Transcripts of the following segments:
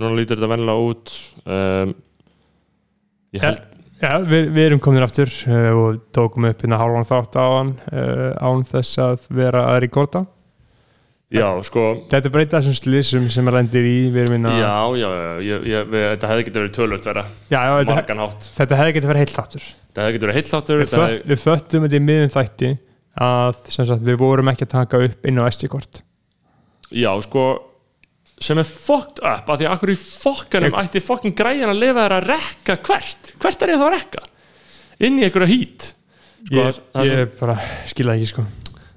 núna lítur þetta vennilega út um, ég held Já, við, við erum komin aftur uh, og tókum upp hérna hálfan þátt á hann uh, án þess að vera að rekorda. Já, sko Þetta er bara eitt af þessum slísum sem er lendir í við erum hérna já, já, ég, ég, við, þetta hefði getið verið tölvöld vera Já, já, þetta, þetta hefði getið verið heilt þáttur. Þetta hefði getið verið heitláttur Við, fött, við föttum þetta í miðum þætti að sagt, við vorum ekki að taka upp inn á SD-kort já, sko sem er fucked up að því að akkur í fokkanum ætti fokkin græjan að lifa þær að rekka hvert? Hvert er ég þá að rekka? Inn í einhverja hít sko, Ég, það, sem, ég bara skilða ekki sko.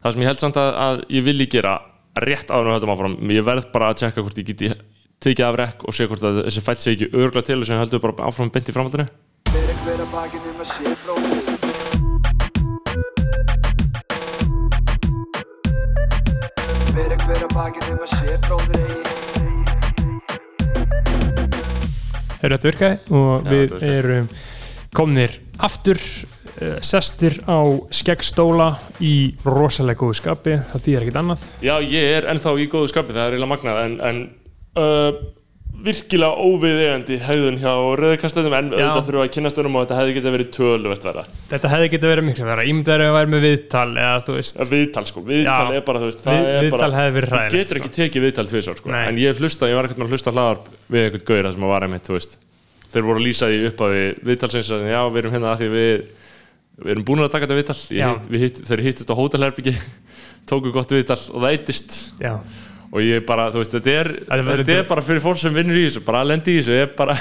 Það sem ég held samt að, að ég vilji gera rétt áður og þetta maður fram ég verð bara að tjekka hvort ég geti tekið af rekk og sé hvort að þessi fætt sé ekki örgla til og sem heldur bara áfram beint í framhaldinu. Fyrir hver að bakið um að sé bróðir Fyrir Hefur þetta virkaði og Já, við virkaði. erum komnir aftur uh, sestir á skeggstóla í rosalega góðu skapi það þýðir ekkert annað Já, ég er ennþá í góðu skapi, það er eiginlega magnað en, en uh, virkilega óviðegandi hegðun hjá rauðkastæðum en Já. auðvitað þurfa að kynast um og þetta hefði getið verið töluvert verða Þetta hefði getið verið miklu vera ímyndaður að vera með viðtal eða þú veist. Ja, Viðtal sko, viðtal Já. er bara, þú veist, það er viðtal bara hefði verið Þú hræðilegt, getur ekki tekið viðtal tvisar sko. Nei. En ég hlusta, ég var ekkert með að hlusta hlaðar við eitthvað gauðra sem að var einmitt, þú veist. Þeir voru að lýsa því upp á við viðtalsins að já, við erum hérna að því við við erum búin að taka þetta viðtal. Já. Ég hitt, við hitt, þeir hittust á hótelherbyggi tóku gott viðtal og það eittist. Já, og ég bara, þú veist, þetta er, Þetta er bara fyrir fólk sem vinnur í þessu, bara lendi í þessu bara,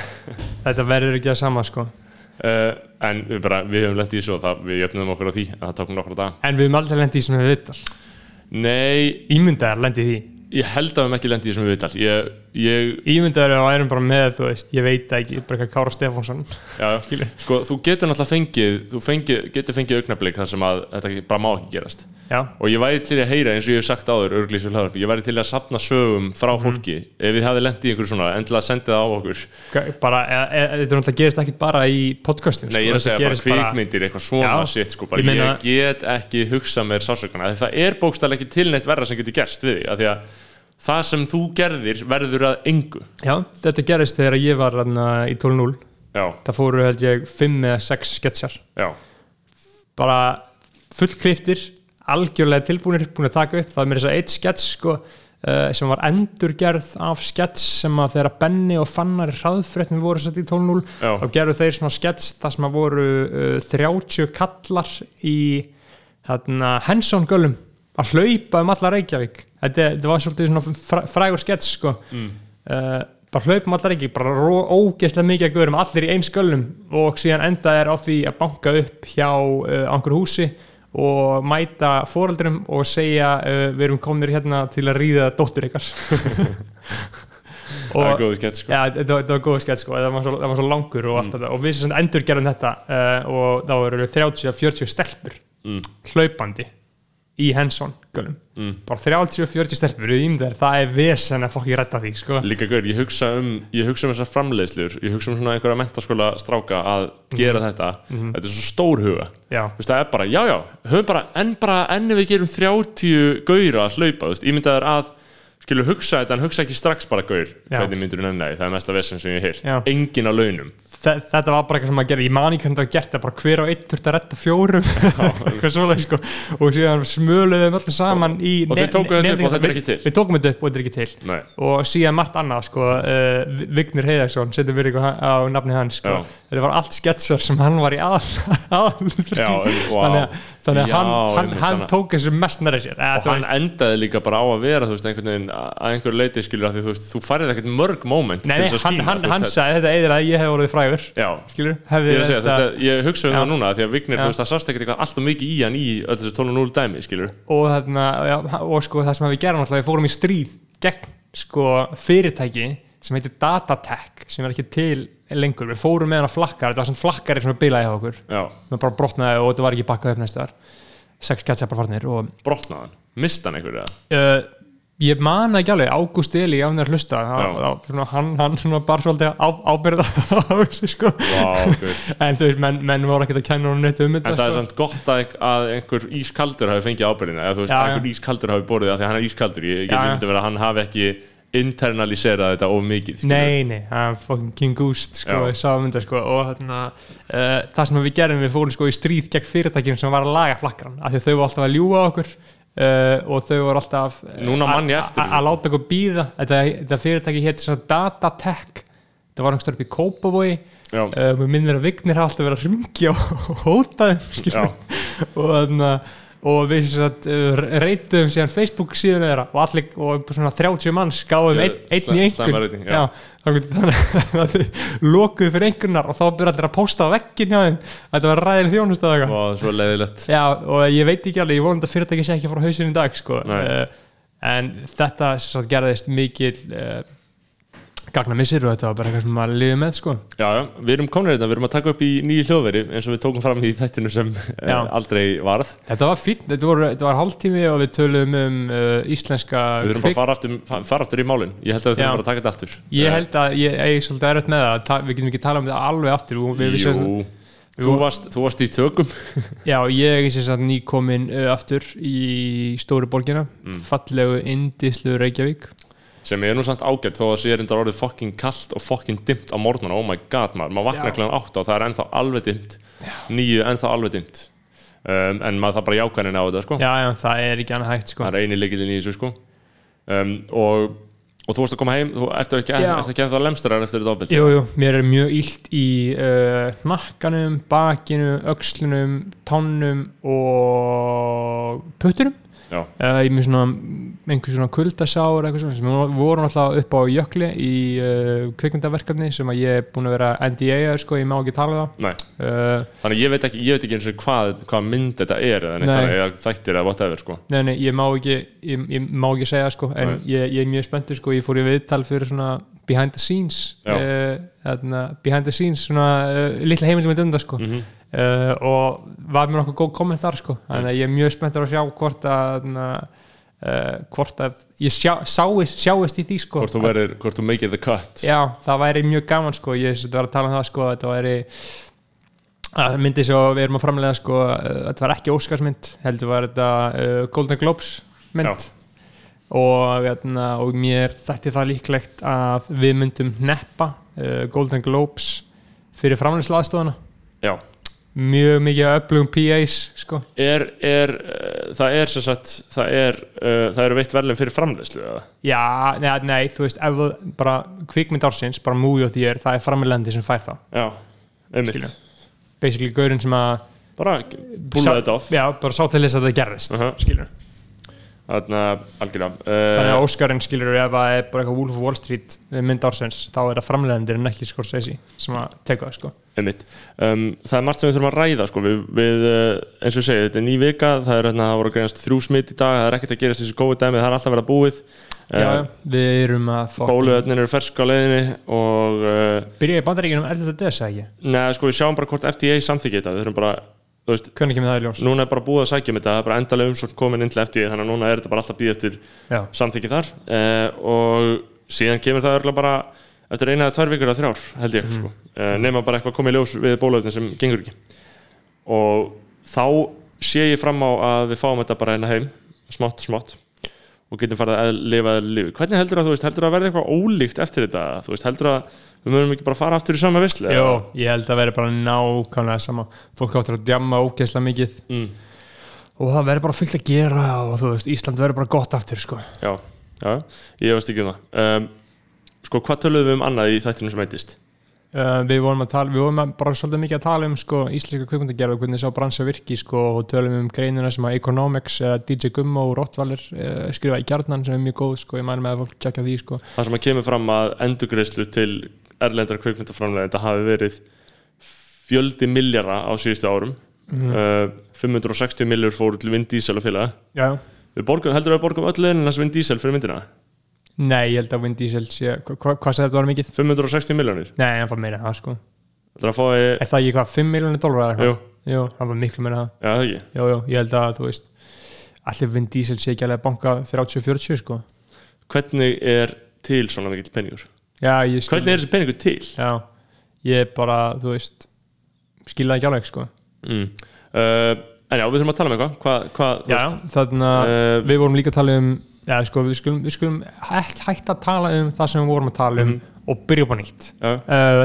þetta verður ekki að sama sko. Uh, en við bara við höfum lendi í þessu og það, við jöfnum okkur á því að það tókum nokkra dag. En við erum aldrei lendið í sem við viðtal. Nei, Ímyndaður lendið í því. Ég held að við höfum ekki lendi í þessu viðtal. Ég, ég, Ímyndaður að erum bara með, þú veist, ég veit ekki bara eitthvað Kára Stefánsson. Sko, þú getur náttúrulega fengið þú fengið, getur fengið augnablik þar sem að þetta bara má ekki gerast. Já, og ég væri til að heyra eins og ég hef sagt áður örglísu hlaðarpi, ég væri til að sapna sögum frá Mhm. fólki. Ef við hefði lendi í einhverju svona endilega sendið það á okkur. Bara, e, e, þetta náttúrulega gerist ekki bara í podcastum Nei, ég er að segja bara kvikmyndir, eitthvað svona shit sko, bara ég ég, meina- get ekki hugsað mér sásökana, það er bókstæðlega ekki til neitt verra sem getur gerst við því að það sem þú gerðir verður að engu. Já, þetta gerist þegar ég var þarna í 12.0 Já, Það fóru held ég 5 eða 6 sketsjar. Já, bara fullkliftir algjörlega tilbúinir, búin að taka upp. Það er mér þess að eitt skets sko uh, sem var endurgerð af skets sem að þegar Benni og Fannar hraðfréttum voru sett í 12.0 Já. þá gerðu þeir svona skets þar sem að voru uh, 30 kallar í þarna Henson gölum að hlaupa um alla Reykjavík þetta, var svolítið svona fræ, frægur skets sko. Mm. bara hlaupa um alla Reykjavík bara ógeðslega mikið að görum allir í eins gölum og síðan enda er á því að banka upp hjá uh, einhverju húsi og mæta foreldrum og segja uh, við erum komnir hérna til að ríða dóttur ykkar. Það er góð skett sko. Já, þetta var, var góð skett sko, það var svo, það var svo langur og þetta. Og við endur gerðum þetta uh, og þá eru 30-40 stelpur Mm. hlaupandi í Henson Mm. bara 30-40 stelpur það er vesen að fokk ég redda því sko. Líka gaur, ég hugsa um, um þessar framleiðslur. Ég hugsa um svona einhverja mentaskóla stráka að gera þetta, þetta er svo stór huga. Það er bara, já, já, en bara, enn ef við gerum 30 gauðra að hlaupa, veist, ég myndi að það er að, skilur hugsa þetta, en hugsa ekki strax bara gaur, Já. hvernig myndir þú nenni, það er mesta vessin sem ég hef Já. heyrt, engin á launum. Þe þetta var bara eitthvað sem að gera ég man ekki hvernig það var gert, það bara hver og einn þurfti að redda fjórum eitthvað svoleið sko og síðan smöluðum við öllu saman í Og þið tókuð þetta upp og þetta er ekki til? Við tókum þetta upp og þetta er ekki til Nei, og síðan margt annað sko, uh, Vignir Heiðarsson setjum við eitthvað á nafni hans sko. Já. þetta var allt sketsar sem hann var í aðal, aðal Já, en- vá. þannig að, þannig að Já, hann, hann, einmitt, hann þannig- tók þessu mest nærið sér eða, og hann endaði líka bara á að vera, þú veist, einhvern veginn, að einhver leiti, skilur, að því, þú veist, þú færið ekkert mörg moment Nei, nei, hann, hann, hann sagði þetta eða að ég hef orðið frægur Já, skilur, ég að segja, þetta, ég hugsa um það núna, því að Vignir, þú veist, það sást ekkert eitthvað alltaf mikið í hann í öll þessu 12.0 dæmi, skilur. og, þarna, já, og sko það sem við gerum alltaf, við fórum í stríð gegn sko fyrirtæki sem heitir Datatech sem er ekki til lengur, við fórum með hann að flakkar þetta var svona flakkari sem við bilaði hjá okkur. Við bara brotnaði og þetta var ekki bakkað upp næstu þar. Sex gætsa bara farnir og brotnaðan, mista hann einhverja. uh, ég man ekki alveg, Ágúst Eli á mér að hlusta það, svona, hann, hann bara svolítið á, ábyrða á þessu sko Vá, guð. en þú veist, menn, menn voru ekkert að kenna hún neitt um þetta En það er sko. samt gott að, að einhver ískaldur hafi fengið ábyrðina eða þú veist, Já, að já. einhver ískaldur hafi borðið það því að hann er ískaldur ég, myndi vera að hann hafi ekki internalisera þetta of mikið skilur. Nei, nei, það er fucking King Ghost sko, ég sá mynda sko og þarna, uh, það sem við gerðum við fórum sko í stríð gegn fyrirtækjum sem var að laga flakkaran af því þau voru alltaf að ljúga á okkur uh, og þau voru alltaf þessu. að láta okkur býða þetta, þetta fyrirtæki hétt svona Datatech. Þetta var einhverjum upp í Kópavogi. Já. uh, mér minnir að Vignir hafa alltaf verið að ringja og hóta þeim og þannig að og við sem sagt uh, reytuðum síðan Facebook síðan þeirra og allir og svona 30 manns gáðum einn ein í einhvern já. já, þannig að þau lokuðu fyrir einhvernar og þá byrja allir að posta á veggin hjá þeim. Þetta var ræðileg þjónust og eitthvað. Og svo leiðilegt. Já og ég veit ekki alveg, ég vonandi að fyrirtæki sé ekki frá hausinu í dag sko. Uh, en þetta gerðist mikil uh, gagna missir og þetta var bara eitthvað sem maður liði með sko. Já, já, við erum komin hérna, við erum að taka upp í nýju hljóðveri eins og við tókum fram í þættinu sem eh, Já. aldrei varð. Þetta var fínt, þetta, þetta var hálftími og við töluðum um uh, íslenska Við þurfum bara að fara aftur, fa- fara aftur í málin. Ég held að við Já. þurfum bara að taka þetta aftur. Ég held að ég eigi svolítið erfitt með það við getum ekki talað um þetta alveg aftur við, við, Jú, þú varst, þú varst í tökum. Já, ég er sem sagt nýkomin uh, aftur í stóru borgina Mm. fallegu indislu Reykjavík sem er nú samt ágætt þó að sé reyndar orðið fucking kallt og fucking dimmt á morgnuna oh my god maður, maður vaknar klæðan 8 og það er ennþá alveg dimmt. Nýju ennþá alveg dimmt. Um, en maður það bara jákvæðin á þetta sko. Já, já, það er ekki annað hægt sko. Það er eini leikilinn í þessu sko. Um, og, og þú varst að koma heim þú ertu ekki, Já. ertu ekki ennþá lemstrar eftir þetta ábyrð Jú, jú, mér er mjög illt í uh, hnakkanum, bakinu, öxlunum, tánum og puttunum Uh, ég með svona einhver svona kuldasár eitthvað svona sem vorum alltaf upp á jökli í uh, kvikmyndaverkefni sem að ég er búin að vera NDA sko, ég má ekki tala um nei. Það uh, Þannig ég veit ekki, ég veit ekki eins og hvað, hvað mynd þetta er eða neitt, þættir eða whatever sko. Nei, nei, ég má ekki, ég, ég má ekki segja sko, en ég, ég er mjög spenntur sko, ég fór í viðtal fyrir svona behind the scenes Já. uh, þarna, behind the scenes svona uh, litla heimildum með dunda sko. Mhm. uh, og var með nokkuð góð kommentar sko, þannig að ég er mjög spenntur að sjá hvort að þarna, hvort að ég sjá, sáist, sjáist í því sko. Hvort þú verður, hvort þú make it the cut. Já, það væri mjög gaman sko, ég var að tala um það sko, þetta væri að myndi svo við erum að framlega sko, uh, þetta var ekki Óskarsmynd, heldur var þetta Golden Globes mynd og, hérna, og mér þætti það líklegt að við myndum neppa uh, Golden Globes fyrir framlegslu aðstofana Já, mjög mikið öflugum PAs sko. er, er, uh, það er sem sagt, það er, uh, það eru veitt verðlum fyrir framleiðslu eða? Já, nei, nei, þú veist ef bara kvikmynd ársins, bara movie og þér það er framlegandi sem fær það. Já, einmitt. Basically gaurinn sem að Bara búla þetta off. Já, bara sá til þess að það gerðist Uh-huh. skilur Þarna, algjörlega. Þannig uh, að Óskarinn skilur ef það er bara eitthvað Wolf of Wall Street eh, mynd ársins þá er það framlegandir en ekki Scorsese sem að teka það sko. Um, Það er margt sem við þurfum að ræða sko. við, við, uh, eins og ég segi, þetta er ný vika það er hérna, það voru að greinast þrjú smitt í dag það er ekkert að gerast þessu góðu dæmi, það er alltaf að vera búið. Já, já, við erum að Bóluöfnin eru fersk á leiðinni og uh, byrja í bandaríkjunum er þetta þess að ekki? Neða, sko, við sjáum bara hvort FDA samþykja þetta veist, hvernig kemur það í ljós. núna er bara búið að sækja um þetta það er bara endalega umsókn komin inn til FDA þannig að núna er þetta bara alltaf býð eftir já, samþykja þar. Uh, og síðan kemur það örgulega bara eftir eina eða tvær vikur að þrjár held ég sko. uh, nema bara eitthvað komið í ljós við bólöfnin sem gengur ekki. Og þá sé ég fram á að við fáum þetta bara hérna heim smátt smátt og getum farið að lifa lífi hvernig heldur að þú veist, heldur að verði eitthvað ólíkt eftir þetta? Þú veist, heldur að við mögum ekki bara fara aftur í sama vislu Jó, ég held að vera bara nákvæmlega sama. Fólk áttur að djamma ógeðslega mikið. Mm, og það verður bara fullt að gera og þú veist, Ísland verður bara gott aftur sko. Já, já, ég veist ekki um það. Um, sko, hvað töluðum við um annað í þættinu sem heitist Uh, við vorum að tala, við vorum að bara svolítið mikið að tala um sko, íslenska kvikmyndagerð og hvernig sá bransa virki sko, og tölum um greinina sem að Economics eða DJ Gummo og Rottvalir uh, skrifa í kjarnan sem er mjög góð sko, ég mæna með að fólk tjekka því sko. það sem að kemur fram að endurgreislu til erlendra kveikmyndaframlega hafi verið fjöldi miljara á síðustu árum. Uh, 560 miljur fóru til Vin Diesel og félaga. Við borgum, heldur við að borgum öll leiðin hans Vin Diesel fyrir myndina Nei, ég held að Vin Diesel sé, hva, hva, hvað sagði þetta var mikið? 560 miljónir Nei, hann var meira það sko. Þetta er að fá Er það ekki hvað, 5 miljónir dólar eða jú, eitthvað? Jú, hann var miklu meira. Það já það ekki. Jú, jú, ég held að, þú veist allir Vin Diesel sé ekki alveg banka 30-40 sko. Hvernig er til svona mikill peningur? Já, ég skil hvernig er þessi peningur til? Já, ég bara, þú veist skil það ekki alveg sko. Mm. uh, en já, við þurfum að tala um eitthvað. Hvað, hvað, þú veist uh, við vorum líka að tala um Já, sko, við skulum, við skulum ekki hægt að tala um það sem við vorum að tala um og byrja upp á nýtt. Uh,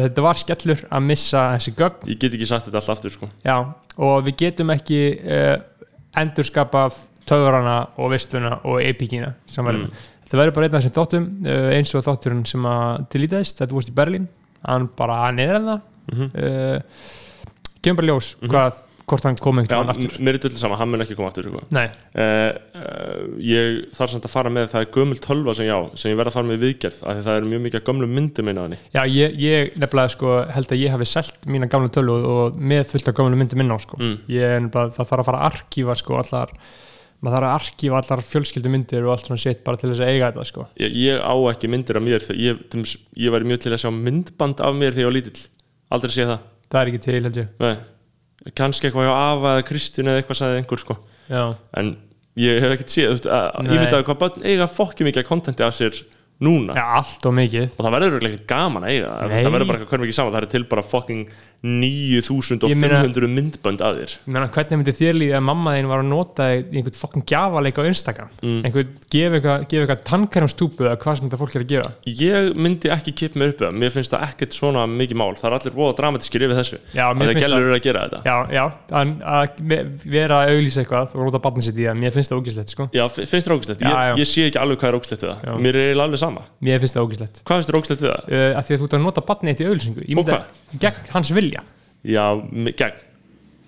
þetta var skellur að missa þessi gögn. Ég get ekki sagt þetta allt aftur sko. já, og við getum ekki uh, endurskapað töfrana og vissluna og epíkina verður. Þetta verður bara einn af þessum þáttum uh, eins og þátturinn sem að tilítæðist þetta vorst í Berlín, hann bara niður en það Mhm. uh, kemur bara ljós hvað, hvort hann kom veginn aftur. mér er drullið sama, hann mun ekki koma aftur sko. Nei, uh, uh, ég þarf samt að fara með það er gömul tölva sem já, sem ég verð að fara með viðgerð af því það er mjög mikið gömlu myndum minna hann já, ég, ég nefnilega sko held að ég hafi selt mína gamla tölu og, og með fullt af gamla myndi minna á sko. Mm. ég er nefnilega, það þarf að fara að arkífa sko allar, maður þarf að arkífa allar fjölskyldumyndir og allt svona shit bara til þess að eiga þetta sko. Ég, ég á ekki myndir af mér ég, ég væri mjög til að sjá myndband af mér þegar ég var lítill. Aldrei sé það. Það er ekki til held ég. Nei. Kannski eitthvað hjá Ava eða Kristján eða eitthvað sagði einhver sko. já, en ég hef ekkert séð ég myndi að hvað börn eiga fokki mikið kontenti af sér núna. Já allt og mikið. Og það verður ekki gaman að eiga Nei. það verður bara hvernig mikið saman það er til bara fucking 9500 Ég meina- myndbönd að þér. Ég meina, hvernig myndi þér líða að mamma þín var að nota einhvern fokkin gjafaleik á Instagram? Mm. einhvern, gefa eitthvað, eitthvað tannkerumstúpu eða hvað sem þetta fólk er að gefa ég myndi ekki kipp mér upp það. Mér finnst það ekkert svona mikið mál. Það er allir voða dramatískir yfir þessu Já, að það gælur eru að gera þetta. Já, já, að, að vera að auglýsa eitthvað og róta barnið sitt í það, mér finnst það ógislegt sko. Já, fi- finnst þér ógæslegt? Já, já. Ég, ég sé ekki alveg hvað er það Já. Er að að að að- gegn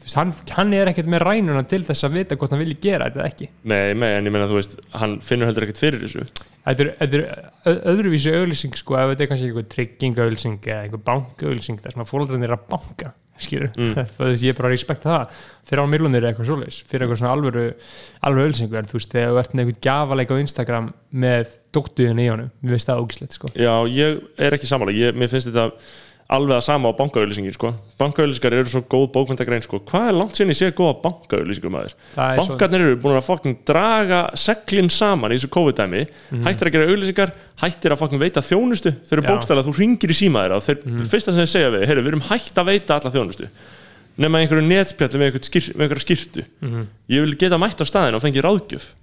veist, hann, hann er ekkert með rænuna til þess að vita hvort hann vilji gera þetta ekki. Nei, nei, en ég meina þú veist Hann finnur heldur ekkert fyrir þessu. Þetta er, þetta er öðruvísi auglýsing sko, ef þetta er kannski einhver tryggingauglýsing eða einhver bankauglýsing þar sem að fóröldarnir er að banka skilur, mm. ég bara respekt það. Þegar á miljonir er eitthvað svoleiðis fyrir eitthvað svona alvöru, alvöru auglýsingu en þú veist, þegar þú ert með einhvern gjafaleik á Instagram með dóttuðin í honum mér finnst það ógislegt sko. Já, ég er ekki sammála. Ég, Mér finnst þetta alveg að sama á bankaauðlýsingin sko. Bankaauðlýsingar eru svo góð bókmyndagrein sko. Hvað er langt síðan ég sé góða er svo- Bankarnir eru búin að fucking draga seglinn saman í þessu COVID-dæmi. Hættir að gera auðlýsingar, hættir að fucking veita þjónustu. Þeir eru bókstæðlega, þú ringir í síma þeirra og þeir, fyrsta sem þeir segja við, heyru, við erum hætt að veita alla þjónustu. Nema einhverju netspjalli með, einhverju skýrtu. Mhm. ég vil geta mætt á staðin og fengi ráðgjöf.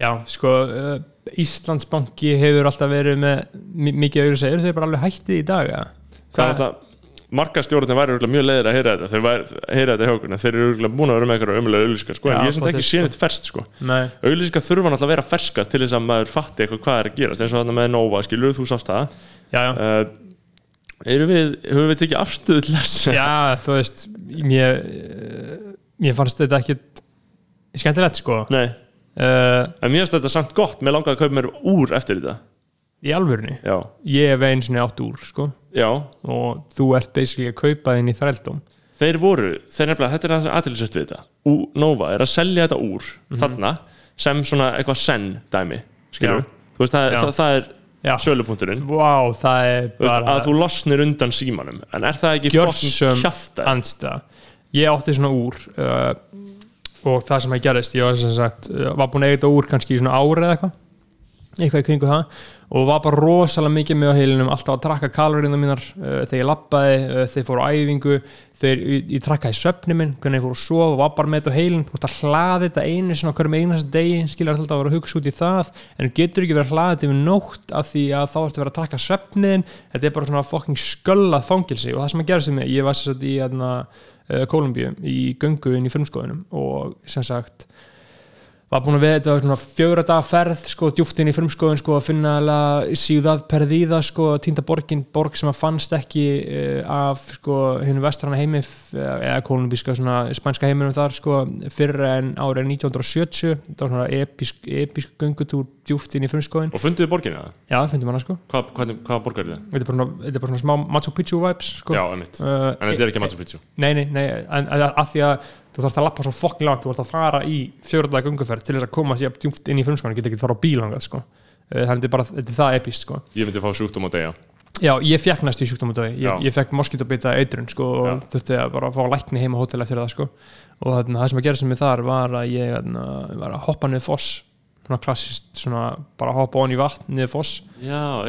Já, sko, uh, Íslandsbanki hefur alltaf verið með mi- mikið auðvitað, eru þeir bara alveg hættið í dag eða? er alltaf markastjórnir væri mjög leiðir að heyra þetta. Þeir heyra þetta hjá okkur þeir eru búin að vera með einhverju ömulega auðlýsingar sko, en ég er pottet, ekki séð þetta ferst sko. Auðlýsingar þurfa náttúrulega að vera ferskar til þess að maður fatti eitthvað hvað er að gerast. Eins og þarna með Nova, skilur þú sást það. Uh, erum við, höfum við tekið afstöðu til þess? Já, þú veist mér, mér fannst þetta ekkit skemmtilegt sko. Nei, uh, en mér finnst þetta samt gott. Mér langaði að kaupa mér úr eftir þetta. Í alvörunni? Já, ég hef einu sinni átt úr sko já, og þú ert basically að kaupa þinn í þrældum þeir voru þeir nefnilega, þetta er það sem aðtilsett við þetta. Ú, Nova er að selja þetta úr Mhm. þarna sem svona eitthvað senn dæmi, skilur Já. þú veist, það, það, það er Já. sölupunkturinn. Er veist, bara að þú losnir undan símanum en er það ekki fokkin andsta ég átti svona úr uh, og það sem að gerist ég var sagt, uh, var búin að eiga þetta úr kannski í svona ári eða eitthvað eitthvað í kringu það og var bara rosalega mikið með á heilinum alltaf að trakka kaloríuna mínar uh, þegar ég lappaði, uh, þegar ég fór á æfingu þegar ég, ég trakkaði svefni minn hvernig ég fór að sofa og var bara með þetta á heilin þú ert að hlaði þetta einu svona hverjum einasta degi skilur alltaf að vera að hugsa út í það en getur ekki verið að hlaði þetta yfir nótt af því að þá ertu að vera að trakka svefniðin þetta er bara svona fucking sköllað fangilsi og það sem að gerast um mig, ég var sem sagt í hérna, uh, Kolumbíu í göngu inn í filmskoðunum og sem sagt var búin að veða þetta svona fjögra daga ferð sko, djúft inn í frumskoðun sko, að finna síðað perðíða sko, týnda borgin, borg sem að fannst ekki uh, af sko, hennu vestrana heimi eða kolumbíska svona spænska heiminum þar sko, fyrir en árið 1970 þetta var svona episk, episk göngutúr djúft inn í frumskoðun og funduðu borginu það? já, finnum hana sko Hvað, hvað, hvað borgar er það? þetta er bara, þetta er bara svona smá Machu Picchu vibes sko. Já, emitt, uh, en þetta er ekki Machu Picchu Nei, nei, nei, en að, að því að þú þarfst að lappa svo fokkin langt, þú þarfst að fara í fjórðalega gönguferð til þess að koma sér djúpt inn í frumskóna, getur ekki að fara á bílangað sko. Eh, þannig þetta er bara, þetta er það epist sko. Ég myndi fá sjúkdóm á degja Já, ég fekk næst í sjúkdómadöði, Já. ég, ég fekk moskítobita eitrun sko, og þurfti að bara fá lækni heima á hótel eftir það sko. og þarna, það sem að gera sem ég þar var að ég var að hoppa niður foss svona klassist, svona bara hoppa onni í vatn niður foss Já,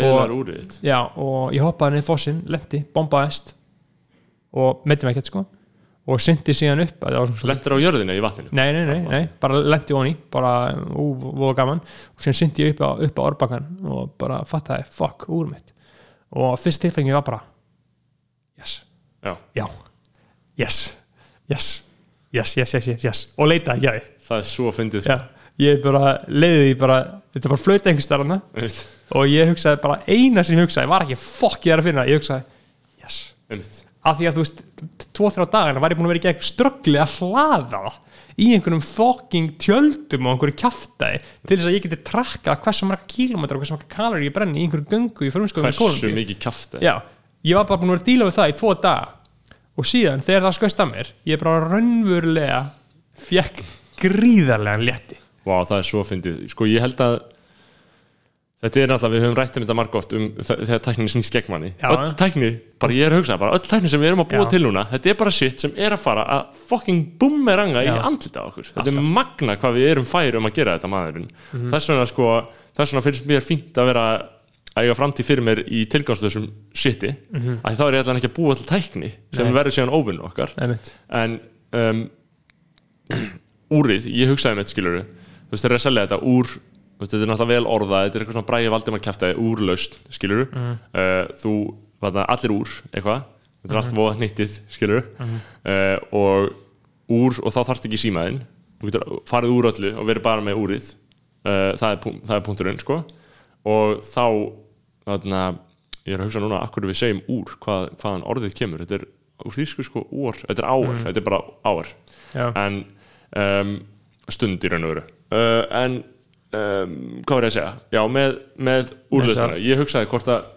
þitt Já, og ég hoppaði niður fossin, lendi, og sko syndi síðan upp lendir á jörðina í vatninu? Nei, nei, nei, nei, bara lendi onni bara úvoða gaman. Og síðan syndi ég upp á, upp á orbakan og bara fattaði, fuck, úr mitt. Og fyrst tilfengi var bara yes, já, já. Yes, yes. Yes, yes, yes, yes, yes. Og leitaði því það er svo fyndið Já, ég bara leiði því bara þetta var flöta einhvers starfna einmitt, og ég hugsaði bara eina sem ég hugsaði var ekki fokk ég er að finna, ég hugsaði yes, einmitt af því að þú veist tvo, þrjá dagana var ég búin að vera í gegn ströggli að hlaða í einhverjum fokking tjöldum og einhverju kjaftaði til þess að ég geti trakkað hversu marga kílómetra og hversu marga kalori ég brenni í einhverju göngu í frumskoðum hversu mikið Já, ég var bara búin að vera að díla við það í tvo daga. Og síðan þegar það skauðst að mér ég bara raunverulega fekk gríðarlegan létti. Vá, það er svo fyndið. Sko, ég held að þetta er náttúrulega, við höfum rætt um þetta margótt um þe- þegar tæknin snýst gegn manni. Já. öll tækni, bara ég er að hugsa, bara öll tækni sem við erum að búa Já. til núna, þetta er bara shit sem er að fara að fucking boomeranga í andlita á okkur. Þetta er magna hvað við erum færi um að gera þetta maðurinn. Mhm. Þess vegna, sko, þess vegna finnst mér fínt að vera að eiga framtíð fyrir mér í tilgangslösum shiti, Mhm. að þá er ég allan ekki að búa til tækni sem Nei. verður síðan óvinn okkar Einmitt. en um, úrið, ég hugsaði með þetta skilur þú veist, þeir eru að selja þetta úr veist, þetta er náttúrulega vel orðað, þetta er eitthvað svona bræði valdimar kæftæði úrlaust, skilur Mhm. uh, þú, þarna, allir úr, eitthvað. Þetta er allt voða hnittið, skilur uh, og úr og þá þarfst ekki símaðinn. Þú getur farið úr öllu og verið bara með úrið. Uh, það, er, það er punkturinn, sko. Og þá þarna, ég er að hugsa núna akkur við segjum úr, hvað, hvaðan orðið kemur. Þetta er úr þýsku sko úr. Þetta er áar, þetta er bara áar. En um, stund í raun og veru. Uh, en um, hvað var ég að segja? Já, með, með úrlausnara ég hugsaði hvort að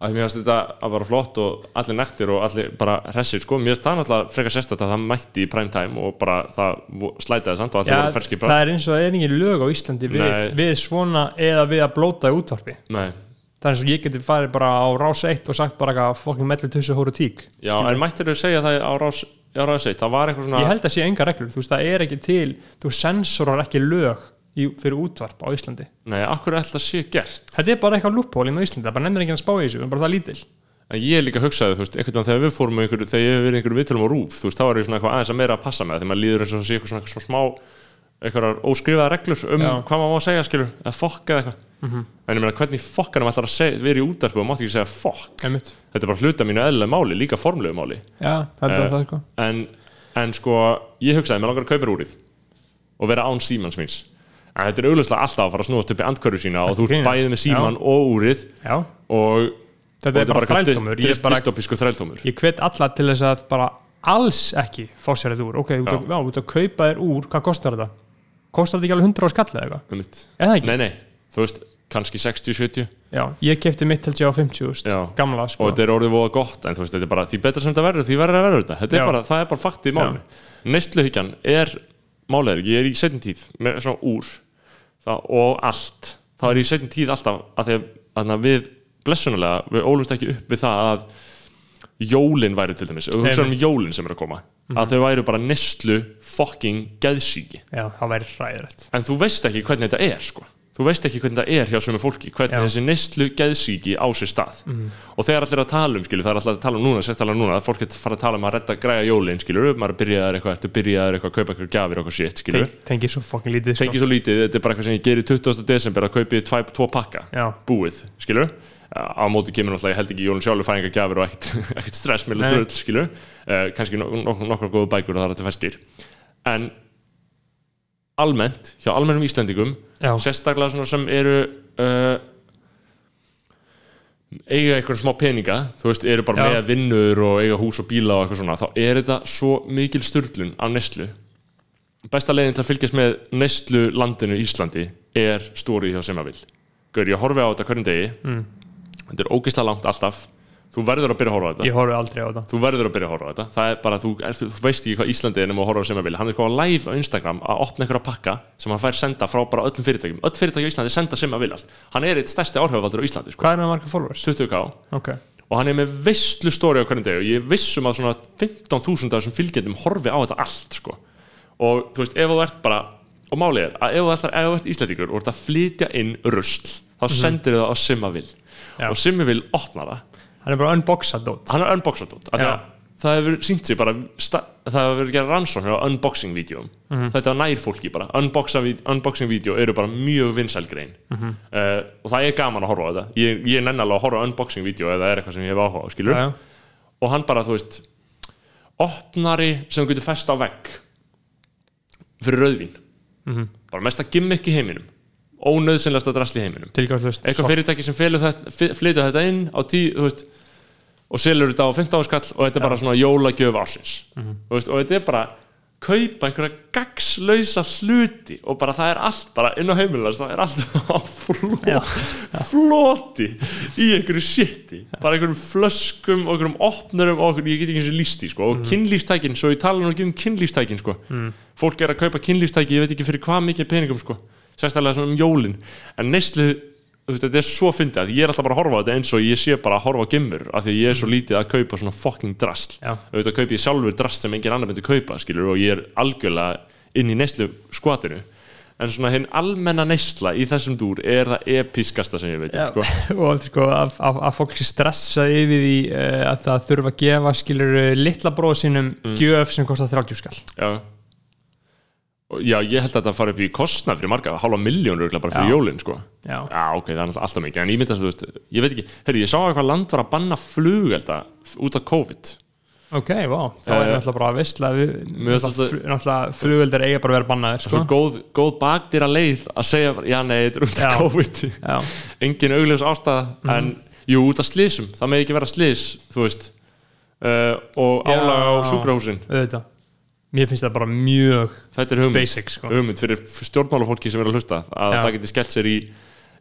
að mér finnst þetta að vera flott og allir nektir og allir bara hressir sko, mér finnst það náttúrulega frekar sérstætt að það mætti í prime time og bara það slætaði samt og allir Já, voru ferski það er eins og það er engin lög á Íslandi við, við svona eða við að blóta í útvarpi. Nei, það er eins og ég geti farið bara á rás 1 og sagt bara eitthvað fokkin mellu tussu hóru tík já, en mættir þau segja það á rás, á rás 1, það var eitthvað svona ég held að sé enga reglur, þú veist það er ekki til þú sensorar ekki lög í, fyrir útvarp á Íslandi nei, akkur er alltaf sé gert þetta er bara eitthvað lúphólinn á Íslandi, það bara nefnir ekki að spá í þessu en bara það lítil En ég líka hugsaði, þú veist, einhvern veginn þegar við fórum með einhverju, þegar ég hef verið í einhverju viðtölum á rúf, þú veist, þá er ég svona eitthvað aðeins að meira að passa með það, þegar maður líður eins og það sé eitthvað svona, eitthvað smá, einhverjar óskrifaða reglur um Já. hvað maður má segja, skilur, eða fokk eða eitthvað. En ég meina, hvernig fokkanum ætlar að segja, verið í útarpu og mátti ekki segja fokk. Einmitt. Þetta er bara hluta mínu eðlilega máli, líka formlegu máli. já, það er bara Eh, það sko En, en sko, ég hugsaði, mér langar að kaupa mér úrið og vera án símans míns. En þetta er auglustlega alltaf að fara að snúast upp í andkörfu sína og þú ert bæðið með síman og úrið já, og þetta er bara þrældómur. dystopísku þrældómur. ég hvet alla til þess að bara alls ekki fá sér þetta úr. Ok, þú ert að- já, að kaupa þér úr, hvað kostar þetta? kostar þetta ekki alveg 100 á skall eða eitthvað? Nei, nei, þú veist, kannski 60-70 já, ég kefti mitt held ég á 50 Já. gamla sko. Og þetta er orðið voða gott en þú veist, þetta er bara því betra sem þetta verður, því verður að verður þetta. Þetta Já. er bara, það er bara faktið í málinu. Neistluhyggjan er málegur, ég er í setjum tíð með svona úr. Það, og allt, þá er ég í setjum tíð alltaf að því að við blessunulega, við ólumst ekki upp við það að jólin væri til dæmis, og hugsa um jólin sem er að koma að þau væru bara neistlu fucking geðsíki já, það væri ræðilegt en þú veist ekki hvernig þetta er sko. Þú veist ekki hvernig þetta er hjá sömu fólki hvernig Já. þessi neistlu geðsíki á sér stað og þegar allir að tala um skilur, það er allir að tala um núna, sérstaklega núna að fólk að fara að tala um að redda græja jólin skilur, maður byrjaðar eitthvað, ertu byrjaðar eitthvað að kaupa eitthvað gjafir og eitthvað shit, skilur Ten, tengi svo fokkin lítið sko. tengi svo lítið, þetta er bara eitthvað sem ég gerir 20. desember að kaupi tvæ, tvo pakka Já. búið, skilur á móti kemur náttúrulega, ég held ekki jólun sjálfur fæðingar gjafir og ekkert, ekkert stress með drull, skilur uh, kannski nok nok nokkar góðu bækur og það er þetta feskir en almennt, hjá almennum Íslendingum Já. sérstaklega svona sem eru uh, eiga eitthvað smá peninga þú veist, eru bara Já. með vinnur og eiga hús og bíla og eitthvað svona þá er þetta svo mikil styrlun af neslu besta leiðin til að fylgjast með neslu landinu Íslandi er stórið hjá sem að vil Gaur, ég horfi á þetta hverjum degi Mm. þetta er ógeðslega langt alltaf þú verður að byrja að horfa á þetta. Ég horfi aldrei á þetta. Þú verður að byrja að horfa á þetta. Það er bara, þú, þú, þú veist ekki hvað Íslandi er nema að horfa á sem að vilja hann er komað live á Instagram að opna einhverja pakka sem hann fær senda frá bara öllum fyrirtækjum. Öll fyrirtæki á Íslandi senda sem að vilja hann er eitt stærsti áhrifavaldur á Íslandi sko. hvað er það marga followers? 20k ok, og hann er með visslu stóri á hverjum degi og ég vissum að svona 15.000 af þessum fylgjendum horfi á þetta allt sko. og þú veist, ef þú ert bara og málið er að ef þú ert, ef þú ert og að flytja inn rusl þá sendir þau það á Simavil og Simavil opnar það hann er bara unboxað dót hann er unboxað Já. að það hefur sínt sig bara það hefur verið að gera rannsóknir á unboxing-vídeóum Mhm. þetta er nær fólki bara unboxing-vídeó eru bara mjög vinsæl grein Mhm. uh, og það er gaman að horfa á þetta ég, ég er nennalega að horfa á unboxing-vídeó ef það er eitthvað sem ég hef áhuga á, skilur Já, já. og hann bara, þú veist opnari sem getur fest á vegg fyrir rauðvín Mhm. bara mesta gimmick í heiminum ónöðsynlegasta drasl í heiminum. Eitthvað fyrirtæki sem flytur þetta, inn á tí, þú veist og selur þetta á 15 áskall og þetta er bara svona jólagjöf ársins. Þú veist, og þetta er bara kaupa einhverja gagslausa hluti og bara það er allt bara inn á heimilas það er allt fló, floti í einhverju shiti bara einhverjum flöskum og einhverjum opnurum og ég get ekki eins og lísti sko. og kynlífstækin, svo ég tala nú ekki um kynlífstækin sko. fólk er að kaupa kynlífstæki ég veit ekki fyrir hvað mikið peningum sko. Sérstaklega svona um jólin en neyslu þetta er svo fyndið að ég er alltaf bara að horfa á þetta eins og ég sé bara að horfa á gimmur af því að ég er svo lítið að kaupa svona fucking drasl Já. auðvitað kaupi ég sjálfur drast sem engin annar myndi kaupa skilur og ég er algjörlega inn í neyslu skvatinu en svona hinn almenna neysla í þessum dúr er það episkasta sem ég veit um, sko. og sko, að, að, að fólk sé stressað yfir því uh, að það þurfa að gefa skilur litla bróð sínum Mm. gjöf sem kostar 30 skall já. Já, ég held að þetta fari upp í kostnað fyrir marga, hálfa miljónur bara fyrir Já. jólin sko. Já. ok, það er alltaf mikið en ég myndi að þú veist, ég veit ekki, herri, ég sá að eitthvað land var að banna flugelda út af COVID ok, vá, þá er Eh, náttúrulega bara að vissla náttúrulega, fl- náttúrulega flugveldir eiga bara að vera bannaðir svo sko. góð, góð bakdýra leið að segja, já nei, þetta er út af Já. COVID já, engin augljós ástæða Mhm. en jú, út af slísum, það með ekki vera slís þú veist uh, og Já. álag á sjúkrahúsin auðvitað mér finnst það bara mjög þetta er hugmynd, basic sko. hugmynd fyrir stjórnmálafólki sem er að hlusta að Já. það geti skellt sér í,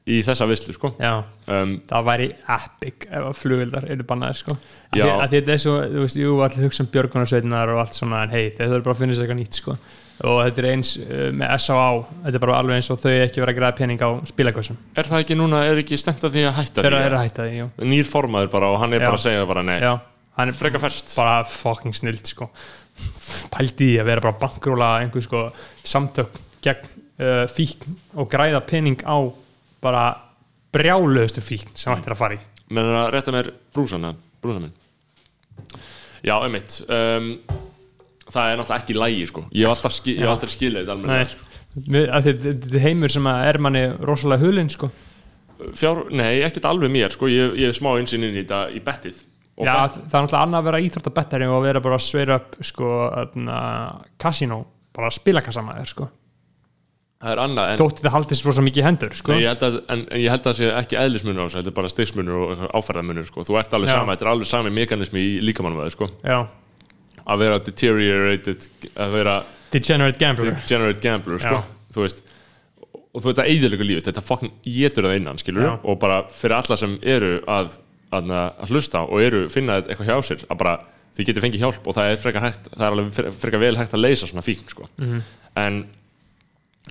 í þessa vislu sko. já, um, það væri epic ef að flugveldar eru bannaðir sko. að Já. því að þetta er svo, þú veist, jú, allir hugsa um björgunarsveitinar og allt svona, en hei, þeir þurfa bara að finna sér eitthvað nýtt sko. og þetta er eins uh, með S.A.A. þetta er bara alveg eins og þau ekki vera að græða pening á spilakvössum, er það ekki núna, er ekki stemt að því að hætta þeir því eru að hætta því, jú nýr formaður bara og hann er Já. bara að segja bara nei, já, hann er freka fest bara fucking snild sko. Pældi í að vera bara bankróla einhver sko samtök gegn uh, fíkn og græða pening á bara brjáluðustu fíkn sem ættir að fara í. Menn að rétta mér brúsana brúsa minn? Já, einmitt um, það er náttúrulega ekki lægi sko. ég hef alltaf, skil, hef alltaf skilið þetta heimur sem er manni rosalega hulinn sko. Fjár, nei, ekkert alveg mér sko. ég, ég hef smá einsinn inn í þetta í bettið Já, það er náttúrulega annað að vera íþróttabettari og að vera bara að sveira upp sko, kasínó, bara spilakassamæður sko. það er annað en, þótti það haldist rosa mikið hendur sko. nei, ég að, en, en ég held að það sé ekki eðlismunur á þessu, þetta er bara stigsmunur og áferðamunur sko. þú ert alveg sama, þetta er alveg sami mekanismi í líkamannum sko. Að vera deteriorated að vera degenerate gambler degenerate gambler sko. Þú veist og þú veit að eðilegu lífið, þetta fucking getur það innan skilur og bara fyrir alla sem eru að, að, hlusta og eru finna eitthvað hjá sér að bara þið getur fengið hjálp og það er frekar hægt það er alveg fre- frekar vel hægt að leysa svona fíkn sko. Mhm. en,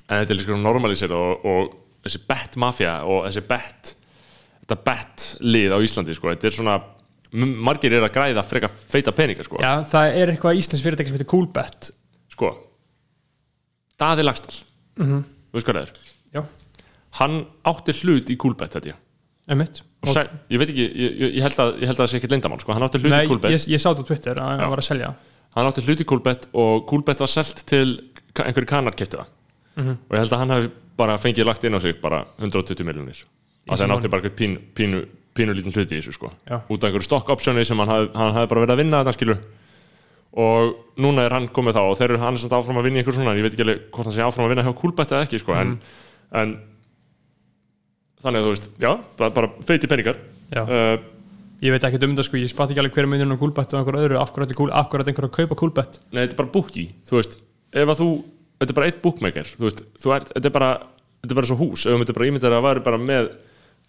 en þetta er líka normalisir og, og þessi bet mafja og þessi bet þetta bet lið á Íslandi sko. þetta er svona, margir er að græða frekar feita peninga sko. Já, það er eitthvað íslensk fyrirtæki sem heitir Coolbet sko Daði Lagstall Mhm. þú veist hvað það er Já, hann átti hlut í Coolbet þetta ég sel, ég veit ekki, ég, ég, held að, ég held að það sé ekkert lindamál sko. hann átti hlut Nei, í Coolbet ég, ég sá þetta á Twitter að hann var að selja hann átti hlut í Coolbet og Coolbet var selt til einhverju kanar kefti það Mhm. og ég held að hann hafi bara fengið lagt inn á sig bara 120 miljonir að hann átti bara eitthvað pínu, pínu, pínu lítinn hluti í þessu sko. Já. út af einhverju stock optioni sem hann hafi, hann hafi bara verið að vinna þetta skilur og núna er hann komið þá og þeir eru hann er samt áfram að vinna í einhver svona ég veit ekki alveg hvort hann sé áfram að vinna hjá Coolbet eða ekki sko, en, Mhm. en þannig að þú veist, já, bara, bara feiti peningar Já. uh, Ég veit ekki um þetta sko, ég fatt ekki alveg hver er munurinn á Coolbet og einhver öðru, af hverju ætti cool, af hverju ætti einhver að kaupa Coolbet Nei, þetta er bara bookie, þú veist ef að þú, þetta er bara eitt bookmaker þú veist, þú ert, þetta er bara þetta er bara svo hús, ef þú myndir bara ímyndar að það væri bara með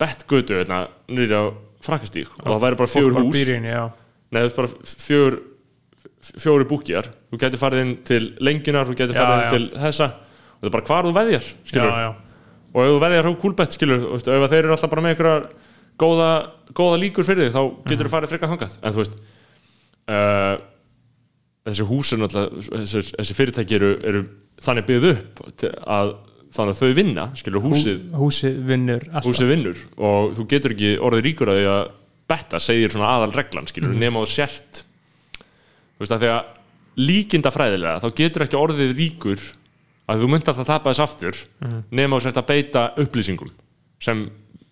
bettgötu hérna nýri á frakkastík og það væri bara fjögur hús býr í henni, já. Nei, þetta er bara fjögur fjóri búkjar, þú getur farið inn til lengjunar, þú getur Já, farið inn já. til þessa og það er bara hvar þú veðjar, skilur já, já. Og ef þú veðjar á kúlbett, skilur veist, ef þeir eru alltaf bara með einhverjar góða, góða líkur fyrir þig, þá getur þú farið frekar hangað, en þú veist uh, þessi hús er náttúrulega þessi, þessi fyrirtæki eru, eru þannig byggð upp að þannig að þau vinna, skilur húsið. Húsið vinnur alltaf. Húsið vinnur og þú getur ekki orðið ríkur að því að betta segir svona aðal reglan skilur, Mhm. nema þú sért þú veist að því að líkinda fræðilega þá getur ekki orðið ríkur að þú myndi alltaf tapa þess aftur nema þú sért að beita upplýsingum sem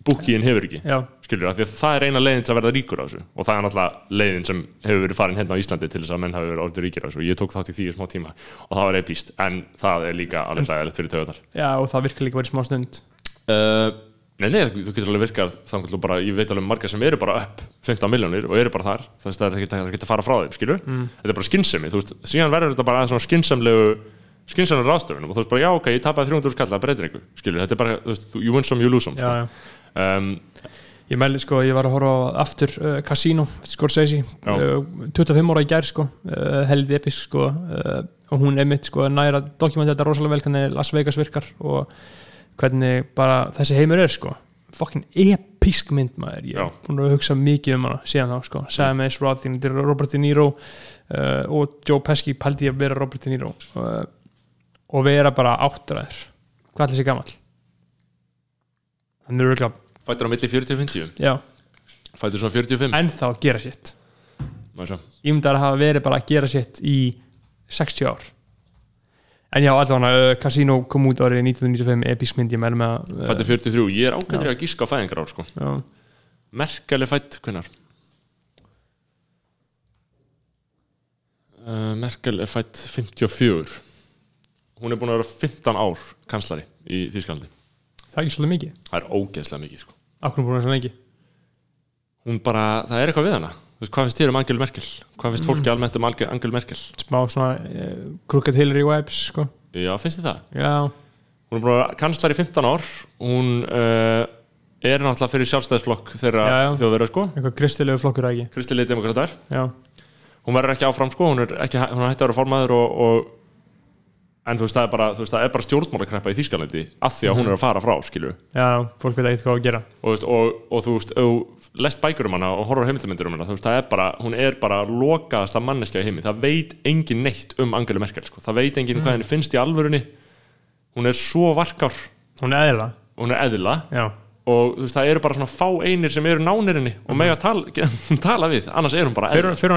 búkiðin hefur ekki. Já. skilur að því að það er eina leiðin til að verða ríkur á þessu. Og það er náttúrulega leiðin sem hefur verið farin hérna á Íslandi til þess að menn hafi verið orðið ríkir á þessu. Og ég tók þátt í því í smá tíma og það var epíst en það er líka alveg hlægilegt fyrir töðunar Já, og það virkar líka verið smá stund. Uh, Nei, nei, þú getur alveg virkað þannig að bara, ég veit alveg marga sem eru bara upp 15 miljónir og eru bara þar. Þess að það er ekki að fara frá þeim, skilur þetta er bara skynsemi, þú veist, síðan verður þetta bara aðeins svona skynsamlegu skynsamlegu ráðstöfunum. Og þú veist bara, já, ok, ég tapaði 300 skall, það breytir einhver, skilur, þetta er bara, þú veist, you win some, you lose some, sko. Um, Ég mæli sko, ég var að horfa aftur uh, Casino, Scorsese uh, 25 ára í gær sko uh, heldur episk sko uh, og hún er mitt sko næra dokumentið þetta rosalega vel hvernig Las Vegas virkar og hvernig bara þessi heimur er sko. Fokkin episk mynd maður. Ég er búin að hugsa mikið um hana síðan þá sko. Sam Ace Roth, þetta er Robert De Niro uh, og Joe Pesci pældi ég að vera Robert De Niro. Uh, og vera bara áttræður. Hvað er þessi gamall? hann er örgulega, Fættur á milli 40 og 50 já. Fættur svona 45 ennþá að gera sitt ég myndi að hafa verið bara að gera sitt í 60 ár. En já, allavega uh, Casino kom út árið 1995 episk mynd ég mælu með að Fættur 43, ég er ágættur í að gíska á fæðingar ár sko. er fætt, hvernar? Uh, Merkel er fætt 54 Hún er búin að vera 15 ár kanslari í Þýskalandi það er ekki svolítið mikið Það er ógeðslega mikið sko. akkur búin að svo lengi Hún bara, það er eitthvað við hana Þú veist, Hvað finnst þér um Angel Merkel? Hvað finnst fólki almennt um Angel Merkel? smá svona uh, Crooked Hillary vibes sko. Já, finnst þið það? já, Hún er búin að vera kanslari í 15 ár Hún uh, er náttúrulega fyrir sjálfstæðisflokk já. þjóðverða sko eitthvað kristilegu hún verður ekki áfram sko, hún er ekki hún er hætti að vera formaður og, og en þú veist það er bara, er bara stjórnmálakreppa í Þýskalandi af því að hún er að fara frá skilur já, fólk veit eitthvað hvað að gera. Og, veist, og, og þú veist, þú lest bækur um hana og horfur heimildamyndir um hana, þú veist, það er bara hún er bara lokaðasta manneskja í heimi. Það veit engin neitt um Angelu Merkel sko. það veit engin hvað henni finnst í alvörunni. Hún er svo varkár. Hún er eðla, hún er eðla. Og þú veist, það eru bara svona fá einir sem eru nánir henni og mega tala, tala við. Annars er hún bara eðla. fyrir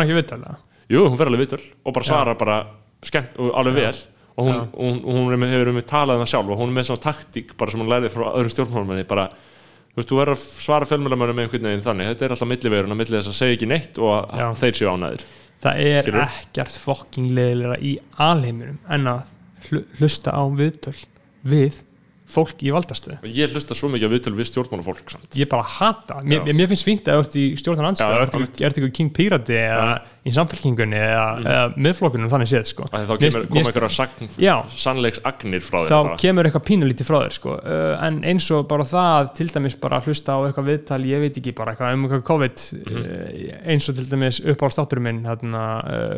hún hún og hún, hún, hún með, hefur með talað um það sjálf og hún er með svona taktík bara sem hún lærði frá öðrum stjórnmálmenni bara, þú veist, þú verður að svara fjölmjölamönnum með einhvern veginn þannig, þetta er alltaf millivegun að milli þess að segja ekki neitt og Já. þeir séu ánæðir það er Skilurðu? ekkert fokking leðilega í alheiminum en að hlu- hlusta á viðtöl við fólk í valdastöðu og ég hlusta svo mikið að viðtölu við stjórnmálafólk samt ég bara hata, mér, mér finnst fínt að ert í stjórnan Já, anstöðu, ekki- ert ekki King Pírati eða í samfélkingunni eða, eða miðflokkunum þannig séð sko. þá kemur, Já. sannleiks agnir frá þá þeim bara. kemur eitthvað pínulítið frá þér sko. en eins og bara það til dæmis bara hlusta á eitthvað viðtal ég veit ekki bara eitthvað um eitthvað COVID Mhm. uh, eins og til dæmis uppáhaldstátturum minn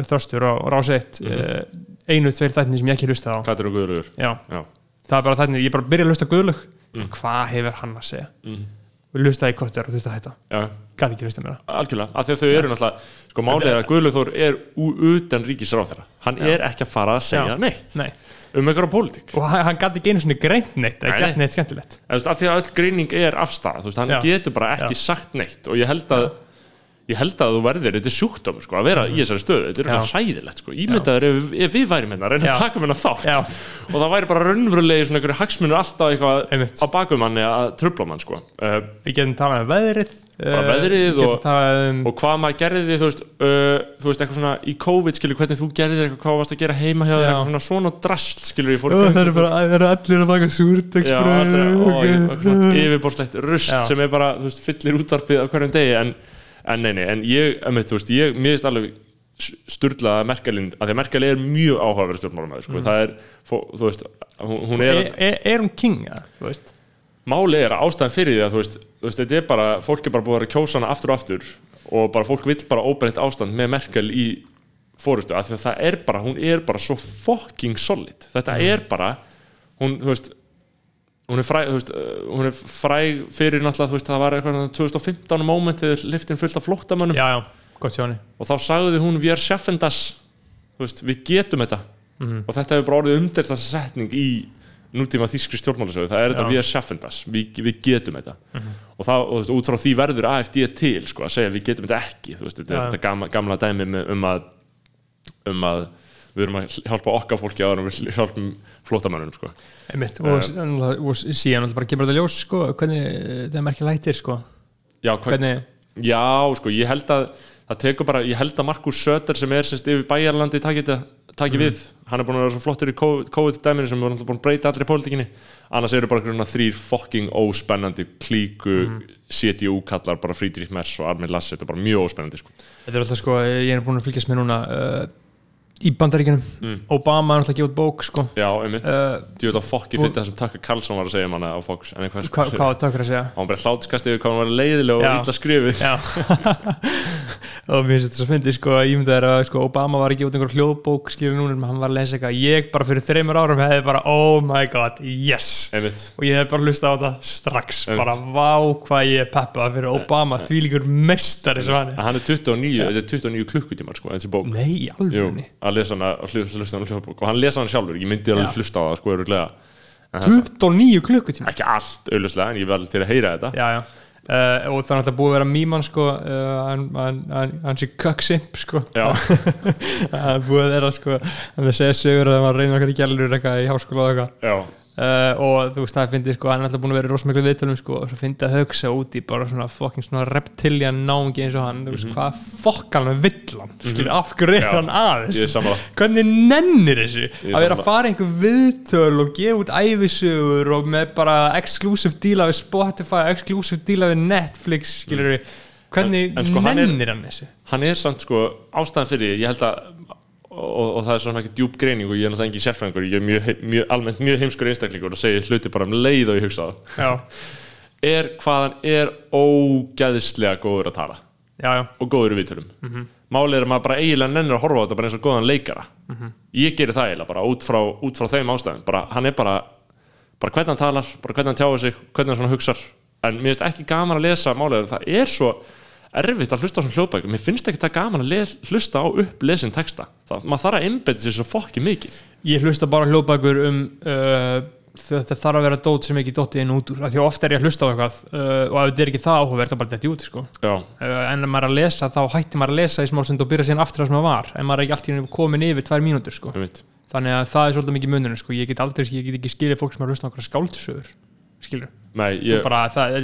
þörstur og, og ráseitt Mhm. uh, einu, tveir þættinni sem ég ekki hlusta á er um guðurur Já, Já. Það er bara þættinni, ég bara byrja að hlusta á guðlug Mm. hvað hefur hann að segja Mhm. við hlusta í kottur og þetta þetta Já, gæti ekki hlusta mér algjörlega, af því að þau eru náttúrulega sko er að Guðlaug Þór er utan ríkisráþara hann er ekki að fara að segja Já. neitt Nei. um einhverja pólitík og hann, hann gæti ekki einu svona greint neitt eða nei. neitt skemmtilegt af því að öll greining er veist, hann Já. getur bara ekki Já. sagt neitt og ég held að ég held að þú verðir, þetta er sjúkdómur sko, að vera í þessari stöðu, þetta er Mhm. Eitthvað hræðilegt sko. ímyndaður ef, ef við værim hérna, reyna Já. að taka mér þátt Já. og það væri bara raunverulegi svona einhverju hagsmunur alltaf eitthvað á bakum manni að trubla mann sko. uh, við getum talað um veðrið Bara uh, veðrið getum og- um og hvað maður gerði þú veist, uh, þú veist eitthvað svona í COVID skilur hvernig þú gerði þér eitthvað, hvað varst að gera heima hjá þér eitthvað svona svona drast skilur það eru bara það eru allir að baka Já, súrdegsbröð yfirborslegt rust Já. sem er bara, þú veist, fyllir útvarpið á hverjum degi en, en nei, nei, en ég, emitt, þú veist, ég, finnst alveg sturla að Merkelin, að því að Merkel er mjög áhugaverð stjórnmálumæður, sko, það er þú veist, hún, hún er er, er, hún king ja, þú veist? Máli er að ástæðan fyrir því að þú veist, þú veist, þetta er bara, fólk er bara búið að kjósa hana aftur og aftur og bara fólk vill bara óbreytt ástand með Merkel í fórustu, af því að það er bara, hún er bara svo fucking solid, þetta er bara hún, þú veist hún er fræg, veist, uh, hún er fræg fyrir náttúrulega, þú veist, það var eitthvað 2015 moment þegar liftin fullt af henni og þá sagði hún við er sjaffendas við getum þetta Mhm. og þetta hefur bara orðið umdelt þessa setning í nútíma þýskri stjórnmálasögu það er þetta Já. Mhm. við er sjaffendas, við, við getum þetta og, það, og veist, út frá því verður AFD til sko, að segja við getum þetta ekki veist, þetta Já. er þetta gamla, gamla dæmi með, um að um að við erum að hjálpa okkar fólki en við hjálpum flótamannunum sko. einmitt, og, uh, og síðan bara kemur þetta ljós sko, hvernig eh, það er merkja lætir sko. já, hva, hvernig, já, sko, ég held að það tekur bara, ég held að Markus Söder sem er semst yfir bæjarlandi þetta- taki við, hann er búin að vera svo flottur í COVID- COVID-dæminu sem er búin að breyta allir í pólitíkinni, annars eru bara þrýr fucking óspennandi klíku CDU kallar bara Friedrich Merz og Armin Laschet, þetta er bara mjög óspennandi sko. þetta er alltaf sko, ég er búin að fylgjast með núna uh, í bandaríkjunum. Obama er að gefa út bók sko. já, einmitt, uh, Djú veit að fokki fyrir það sem Tucker Carlson var að segja um hana á Fox hvað tökur að segja? Hann bara hlátiskast yfir hvað hann var leiðilega og illa skrifið og mér finnst þetta svo fyndið sko að ég myndi að sko, Obama var ekki út einhver hljóðbók skilur núna, en hann var að lesa eitthvað. Ég bara fyrir þreymur árum hefði bara oh my god, yes. Einmitt, og ég hef bara hlustað á þetta strax Einmitt. bara vá hvað ég er peppað fyrir Obama því líkur mestari sem hann er. Hann er 29 þetta er 29 klukkutímar sko, þessi bók. Nei, Jú, að lesa hana og hlusta á hljóðbók. Og hann lesa hana sjálfur, ég myndi alveg Já. hlusta á það sko, öruglega en það 29 klukkutíma ekki allt auðvitað en ég verði til að heyra þetta. Já, já Uh, og það er alltaf búið að vera mýmann sko, uh, hann, sé köksimp sko. Það er búið að vera sko, hann segja sögur að það var reynið okkar í gælur eitthvað í háskóla og eitthvað uh, og þú veist það finnir sko, hann er alltaf búin að vera rosamiklu viðtölum sko, og svo finnir að hugsa út í bara svona fucking svona reptilian náungi eins og hann. Þú veist hvað fokkan hann vill hann? Skilur, er Mhm. Hann að ég er þessu sammála. Hvernig nennir þessu? Að vera að fara einhver viðtöl og gefa út æfisögur og með bara exclusive díla við Spotify exclusive díla við Netflix skilur við hvernig En- en sko, hann er- nennir hann þessu? hann er samt sko ástæðan fyrir ég held að og, og það er svona ekki djúb greining og ég er náttúrulega engin sérfræðingur, ég er mjög, mjög almennt mjög heimskur einstaklingur og segir hluti bara um leið og ég hugsa það. Er hvað hann er ógæðislega góður að tala? Já, já, og góður viðtölum. Mm -hmm. málið er að maður bara eiginlega nennir að horfa á þetta bara eins og góðan leikara. Ég gerir það eiginlega bara út frá, út frá þeim ástæðum. Bara, hann er bara, bara hvernig hann talar bara hvernig hann tjáir sig, hvernig hann svona hugsar. En mér finnst ekki gaman að lesa málið er að það er svo erfitt að hlusta á svona hljóðbækur. Mér finnst ekki það gaman að les, hlusta á upplesin texta. Það, maður þarf að einbetta sér svo fokki mikið. Ég hlusta bara hljóðbækur um uh, þetta þarf að vera dót sem ekki dótt inn út úr. Því að oft er ég að hlusta á eitthvað uh, og ef þetta er ekki það áhugverð þá bara þetta út sko. uh, en ef maður er að lesa þá hætti maður að lesa í smálsund og byrja síðan aftur það sem það var. En maður er ekki alltaf komin yfir tvær mínútur sko. þannig að það er svolítið mikið munurinn sko. ég get aldrei, ég get ekki skilið fólk sem er að hlusta á skáldsögur skilur, Nei, ég, bara það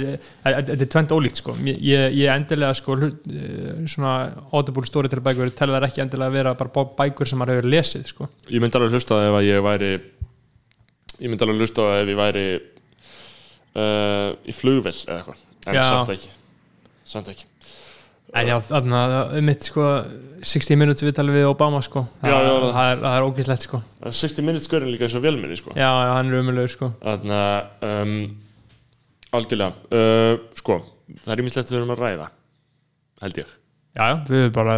þetta er tvend ólíkt sko. ég, ég, endilega sko, hlut, eh, svona audible storyteller bækur telur það ekki endilega að vera bara bækur sem maður hefur lesið sko. ég myndi alveg hlusta ef að ég væri ég myndi alveg hlusta ef ég væri uh, í flugvel eða eitthvað en Já. samt ekki samt ekki en já, þarna, um mitt sko 60 minutes viðtalið við Obama sko. Já, já, það, það- það, er, það er ógæslegt sko. 60 minutes skörin líka eins og velminni sko. já, já, hann er umöluður sko. þannig að um, algjörlega uh, sko, það er ímislegt við erum að ræða held ég já, já, við erum bara,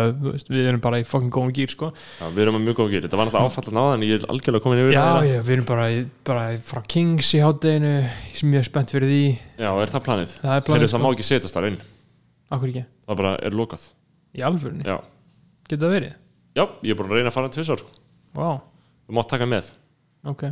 við erum bara í fucking góðum gýr sko. Já, við erum að mjög góð að gera, þetta var náttúrulega áfallan á það en ég er algjörlega komin yfir já, það já, við erum bara, bara frá Kings í hátteginu er mjög spennt fyrir því já, er það planið? það er planið það má ekki setjast þar inn, Akkur ekki, það bara er lokað. Í alvörunni, já, getur það verið? já ég er búin að reyna að fara tvisar sko. Vá, þú mátt taka með, ok.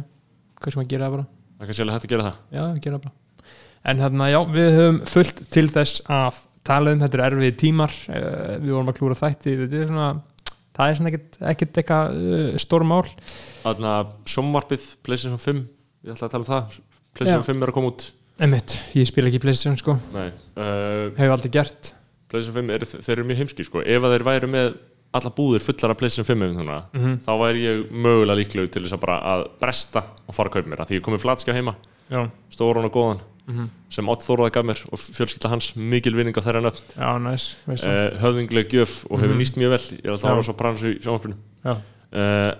Hvað sem að gera það bara? það er kannski alveg hægt að gera það. Já, gera það bara. En þarna, já, við höfum fullt til þess að tala um, þetta er erfið tímar. Uh, við vorum að klúra þætti. Þetta er svona, það er svona ekkert, ekkert eitthvað uh, stórmál. Þannig að sjónvarpið, PlayStation 5 Ég ætla að tala um það. PlayStation Já. 5 er að koma út. Einmitt, ég spila ekki Playstation sko, Nei, uh, hefur aldrei gert PlayStation 5 er, þeir eru mjög heimski sko. Ef að þeir væru með alla búðir fullar af PlayStation 5 um þarna, Mhm. þá væri ég mögulega líklegur til þess að bara að bresta og fara að kaupa mér af því ég komið flatskja heima, Já, stóran og góðan Mhm. sem Ott Þóraða gaf mér og fjölskylda hans mikil vinning á þeirra nöfn nice, uh, höfðingleg gjöf og hefur Mhm. nýst mjög vel ég er alltaf að ára svo brans í sjónvarpinu Já, uh,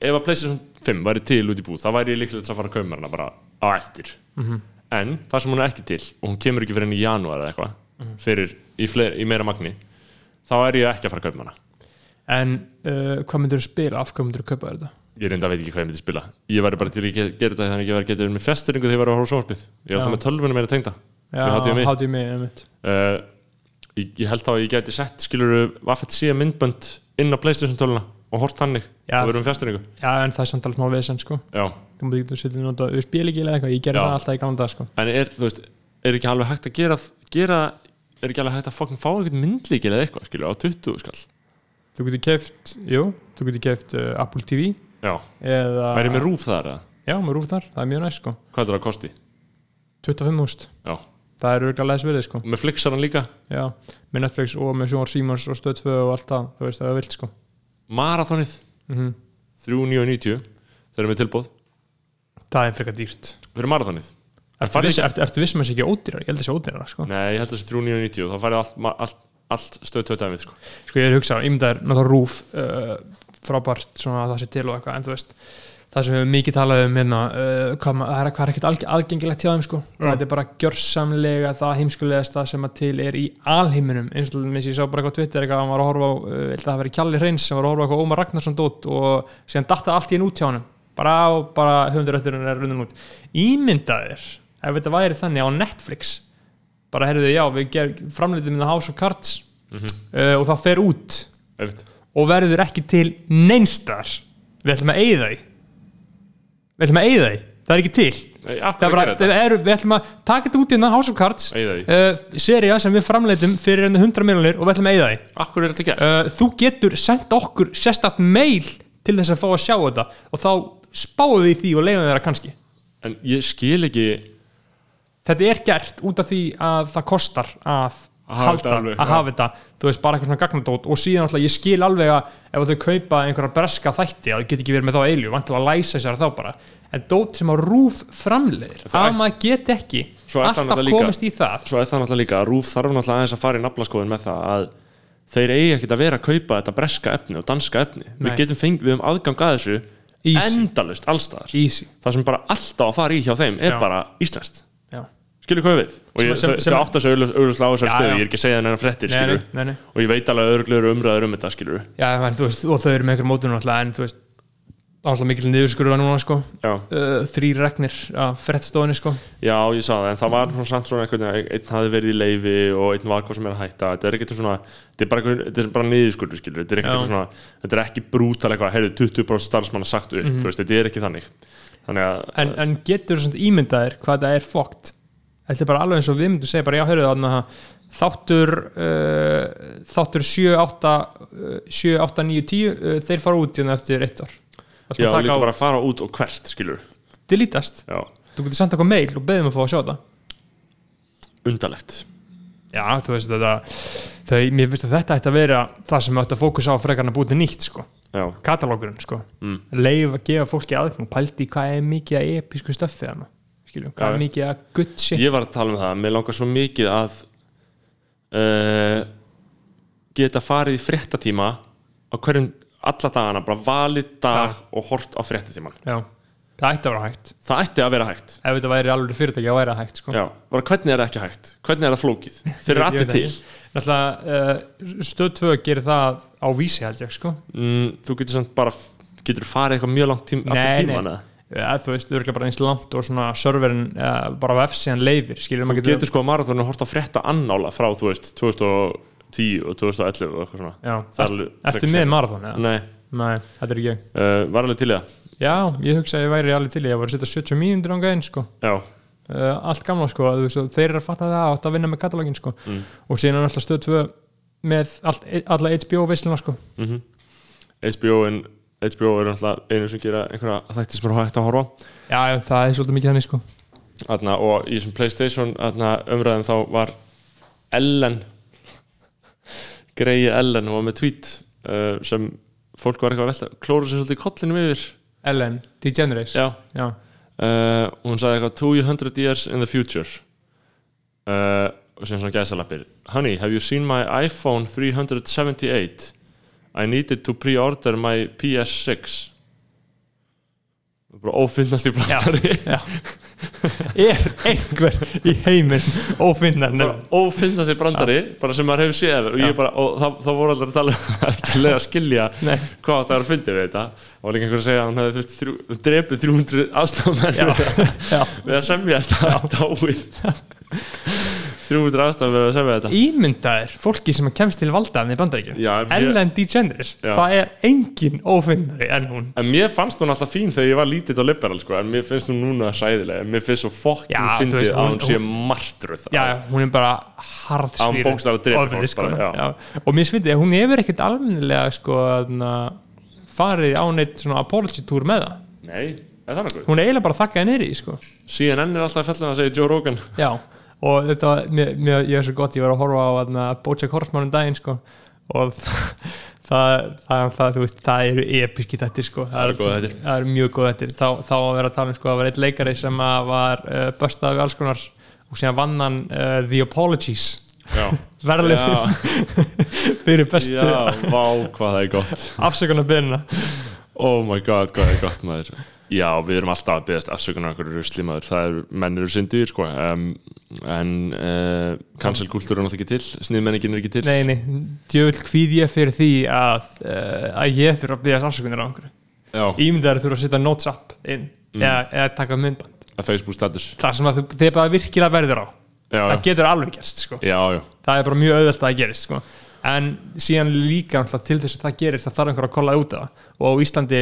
ef að PlayStation 5 væri til út í búð þá væri ég líklega til að fara að kaupa mér bara á eftir Mhm. en það sem hún er ekki til og hún kemur ekki fyrir enn í janúar eða eitthvað. Fyrir í, fleir, í meira magni þá er ég ekki að fara að kaupa hana. En uh, hvað myndur þú spila, af hvað myndur þú kaupa þetta? ég reynda að veit ekki hvað ég myndi spila. Ég væri bara til að ge- gera þetta þannig að ég væri getið með festeringu þegar ég væri að horfa á sjónvarpið. Ég alltaf Já. með tölvunum meira tengda. Já, HDMI. hátíð mig, uh, ég, ég held þá að ég geti sett skiluru Vaffett C myndbönd inn á Playstation töluna og hort hannig Já. og verðum festeringu. Já, en það er samt alveg smá vesen sko. Já. Þú múið ekki að setja nota USB-líki eða eitthvað. Ég gerði það alltaf í gamla dag sko. En er, þú veist, er ekki alveg hægt að gera, gera er ekki alveg hægt að fucking fá eitthvað myndlíkil eða eitthvað, skilur, á 20 skall. Þú getur keft, jú, þú getur keft uh, Apple TV Já, eða, væri með rúf þar eða? já, með rúf þar, það er mjög næst sko. Hvað er það að kosti? 25.000, Já, það er örgulega læsverðið sko. Og með flixar hann líka? Já, með Netflix og með Sjónar Simons og Stöð 2 og allt það, þú veist, það er vilt sko. Marathonið, mm 3.990 Þeir eru með tilbúð það er frekar dýrt. Fyrir marathonið Ertu viss, ekki- ertu, ertu viss með þessi ekki ódýrar? Ég held þessi ódýrar sko. Nei, ég held að þessi 3.990 og þá farið allt, allt, allt stöð tötæmið sko. sko ég er að hugsa, ímyndaður náttúrulega rúf uh, frábært svona að það sé til og eitthvað en þú veist, það sem við höfum mikið talað um hérna, uh, hvað, það er, hvað er ekkert aðgengilegt hjá þeim sko, og þetta er bara gjörsamlega það heimskulegasta sem að til er í alheiminum, eins og mér ég sá bara eitthvað á Twitter eitthvað, hann var að horfa á, uh, ég held að það veri Kjalli Hreins sem var að horfa á eitthvað Ómar Ragnarsson dót og síðan datta allt í einn út hjá hann bara á, bara höfundurötturinn er runnin út ímyndaðir, ef þetta væri þannig á Netflix bara heyrðu já, við framleitum The House of Cards uh, og það fer út Einmitt. og verður ekki til neinstar við ætlum að eyða því. Við ætlum að eyða því, það er ekki til. Nei, það er bara, er, við ætlum að taka þetta út í House of Cards uh, seria sem við framleitum fyrir enn 100 miljonir og við ætlum að er þetta gert? uh, þú getur sendt okkur sérstakt mail til þess að fá að sjá þetta og þá spáðu því því og leiðum þeirra kannski. En ég skil ekki þetta er gert út af því að það kostar að halda, alveg, að hafa þetta. Þú veist, bara eitthvað svona gagnadót. Og síðan alltaf ég skil alveg að ef þau kaupa einhverja breska þætti að þau get ekki verið með þá eilu, vantilega að læsa sér þá bara. En dót sem á rúf framleiðir að maður get ekki alltaf náttúrulega líka- komist í það. Svo er það náttúrulega líka að Rúf þarf náttúrulega aðeins að fara í naflaskoðin með það að þeir eigi ekkert að vera að kaupa þetta breska efni og danska efni. Nei. Við getum fengið, við höfum aðgang að þessu endalust allstaðar Það sem bara alltaf að fara í hjá þeim er Já. bara íslenskt. Skilur hvað við? Og ég, sem- sem- þau átt að segja auðvitað á þessar stöðu, ég er ekki að segja þennan fréttir, nei, skilur nei, nei, nei. Og ég veit alveg örglegur umræður um þetta, skilur Já, en, veist, og þau eru með einhver mótunum alltaf en þú veist, alltaf mikil niðurskurða núna sko. Uh, þrýr regnir af frettstofinni sko. já, ég sá það, en það var svona samt svona einhvern veginn, einn hafði verið í leifi og einn var hvað sem er að hætta, þetta er ekkert svona þetta er bara, þetta er bara niðurskurður, skilur þetta er ekkert eitthvað svona, þetta er ekki brútal eitthvað, heyrðu, 20% starfsmanna sagt upp, þú veist, þetta er ekki þannig þannig að, Mhm. en, en getur svona ímyndaðir hvað það er fókt þetta er bara alveg eins og við myndum segja bara já, heyrðu þarna þáttur uh, þáttur 7, 8 uh, 7, 8, 9, 10 uh, þeir fara út hérna eftir eitt ár. Það já, líka bara að fara út og hvert, skilur delítast, já, þú getur samt eitthvað mail og beðum að fá að sjá það undalegt já, þú veist þetta þau, mér finnst að þetta ætti að vera það sem ætti að fókusa á frekarna til nýtt sko. já, katalógurinn, sko. Mm. leif að gefa fólki aðgang pældi hvað er mikið að episku stöffi hana skiljum, hvað mikið að good shit. Ég var að tala um það, mér langar svo mikið að uh, geta farið í fréttatíma á hverjum alla dagana, bara valið dag og hort á fréttatíman já, það ætti að vera hægt. Það ætti að vera hægt. Ef þetta væri alveg fyrirtæki að það hægt sko. Já, bara hvernig er það ekki hægt? Hvernig er það flókið? Þeir eru allir til. uh, stöð 2 gerir það á vísi held ég sko. mm, Þú getur samt bara getur farið eitthvað mjög langt tím, aftur tíman eða? þú veist, örgulega bara eins langt og svona serverin uh, bara á F-síðan leifir skilur Þú maður getur sko að marathonu hort á frétta annála frá þú veist 2010 og 2011 og eitthvað svona já, Það er alveg ertu með marathon? Ja? Nei, Nei, þetta er ekki ég uh, var alveg til í það Já, ég hugsa að ég væri alveg til í, ég var að setja 70 mínútur ánga einn sko. Já, uh, allt gamla sko, þú veist, og þeir eru að fatta það átt að vinna með katalógin sko. Mm. og síðan er alltaf stöð 2 með allt, alla HBO veisluna sko. HBO, en, HBO er alltaf einu sem gera einhverja þætti sem er hægt að horfa. Já, það er svolítið mikið þannig sko. Þarna, og í þessum Playstation þarna, umræðum þá var Ellen greið Ellen og var með tweet uh, sem fólk var eitthvað að velta klóru sér svolítið í kollinum yfir Ellen, DeGeneres Já, Já. uh, og hún sagði eitthvað 200 years in the future uh, og sem svona gæsalappir Honey, have you seen my iPhone 378? I needed to pre-order my PS6 bara ófinnast í Já. er einhver í heiminn ófinnan ófinnast í brandari bara sem maður hefur séð. Og, ég bara, og það, það voru allir að tala um ekki leið að skilja Nei. hvað það er að fyndi við þetta. Og líka einhver að segja að hann hefði drepið 300 aðstofamenn Já. Já. við að semja þetta dáið 300 aðstæðum við að segja þetta. Ímyndaðir fólki sem kemst til valdaðan í bandaríkjum en Ellen DeGeneres, Já. það er engin ófinnari en hún. En mér fannst hún alltaf fín þegar ég var lítill og liberal sko, en mér finnst hún núna sæðilega mér finnst svo fokkin fyndið að hún sé martruð. Já, hún er bara fólk sko, og mér finnst hún hefur ekkert almennilega sko, farið á neitt apology tour með það. Nei, er það nokkuð? hún er eiginlega bara þakkaði neyri sko. CNN er alltaf fellin að segja Joe Rogan. Já, og þetta var mér, mér, ég er svo gott, ég var að horfa á þarna, Bojack Horseman um daginn sko, og það, það, það, veist, það eru episki þettir sko. Það þættir. það eru mjög góð þettir þá, þá að vera að tala um sko, að vera eitt leikari sem var uh, böstaði við alls konar og síðan vann hann uh, The Apologies. Já, fyrir bestu já vá hvað það er gott. afsökunarbyrna Oh my god, hvað það er gott maður Já, við erum alltaf að byggast afsökunar okkur rusli maður, það er, menn eru syndir sko, um, en uh, cancelkultúr er náttúrulega ekki til sniðmenningin er ekki til. Nei, nei, djöfull hvíð ég fyrir því að, uh, að ég þurfa að byggja afsökunar á Já, Ímyndaður þurfa að setja notes up inn Mm. eða, eða taka myndband. Að Facebook status. Það sem þú- þið bara virkilega verður á. Já, Það getur alveg gerst sko. já, já, Það er bara mjög auðvelt að það gerist sko. En síðan líka til þess að það gerist það þarf einhver að kolla út af það. Og á Íslandi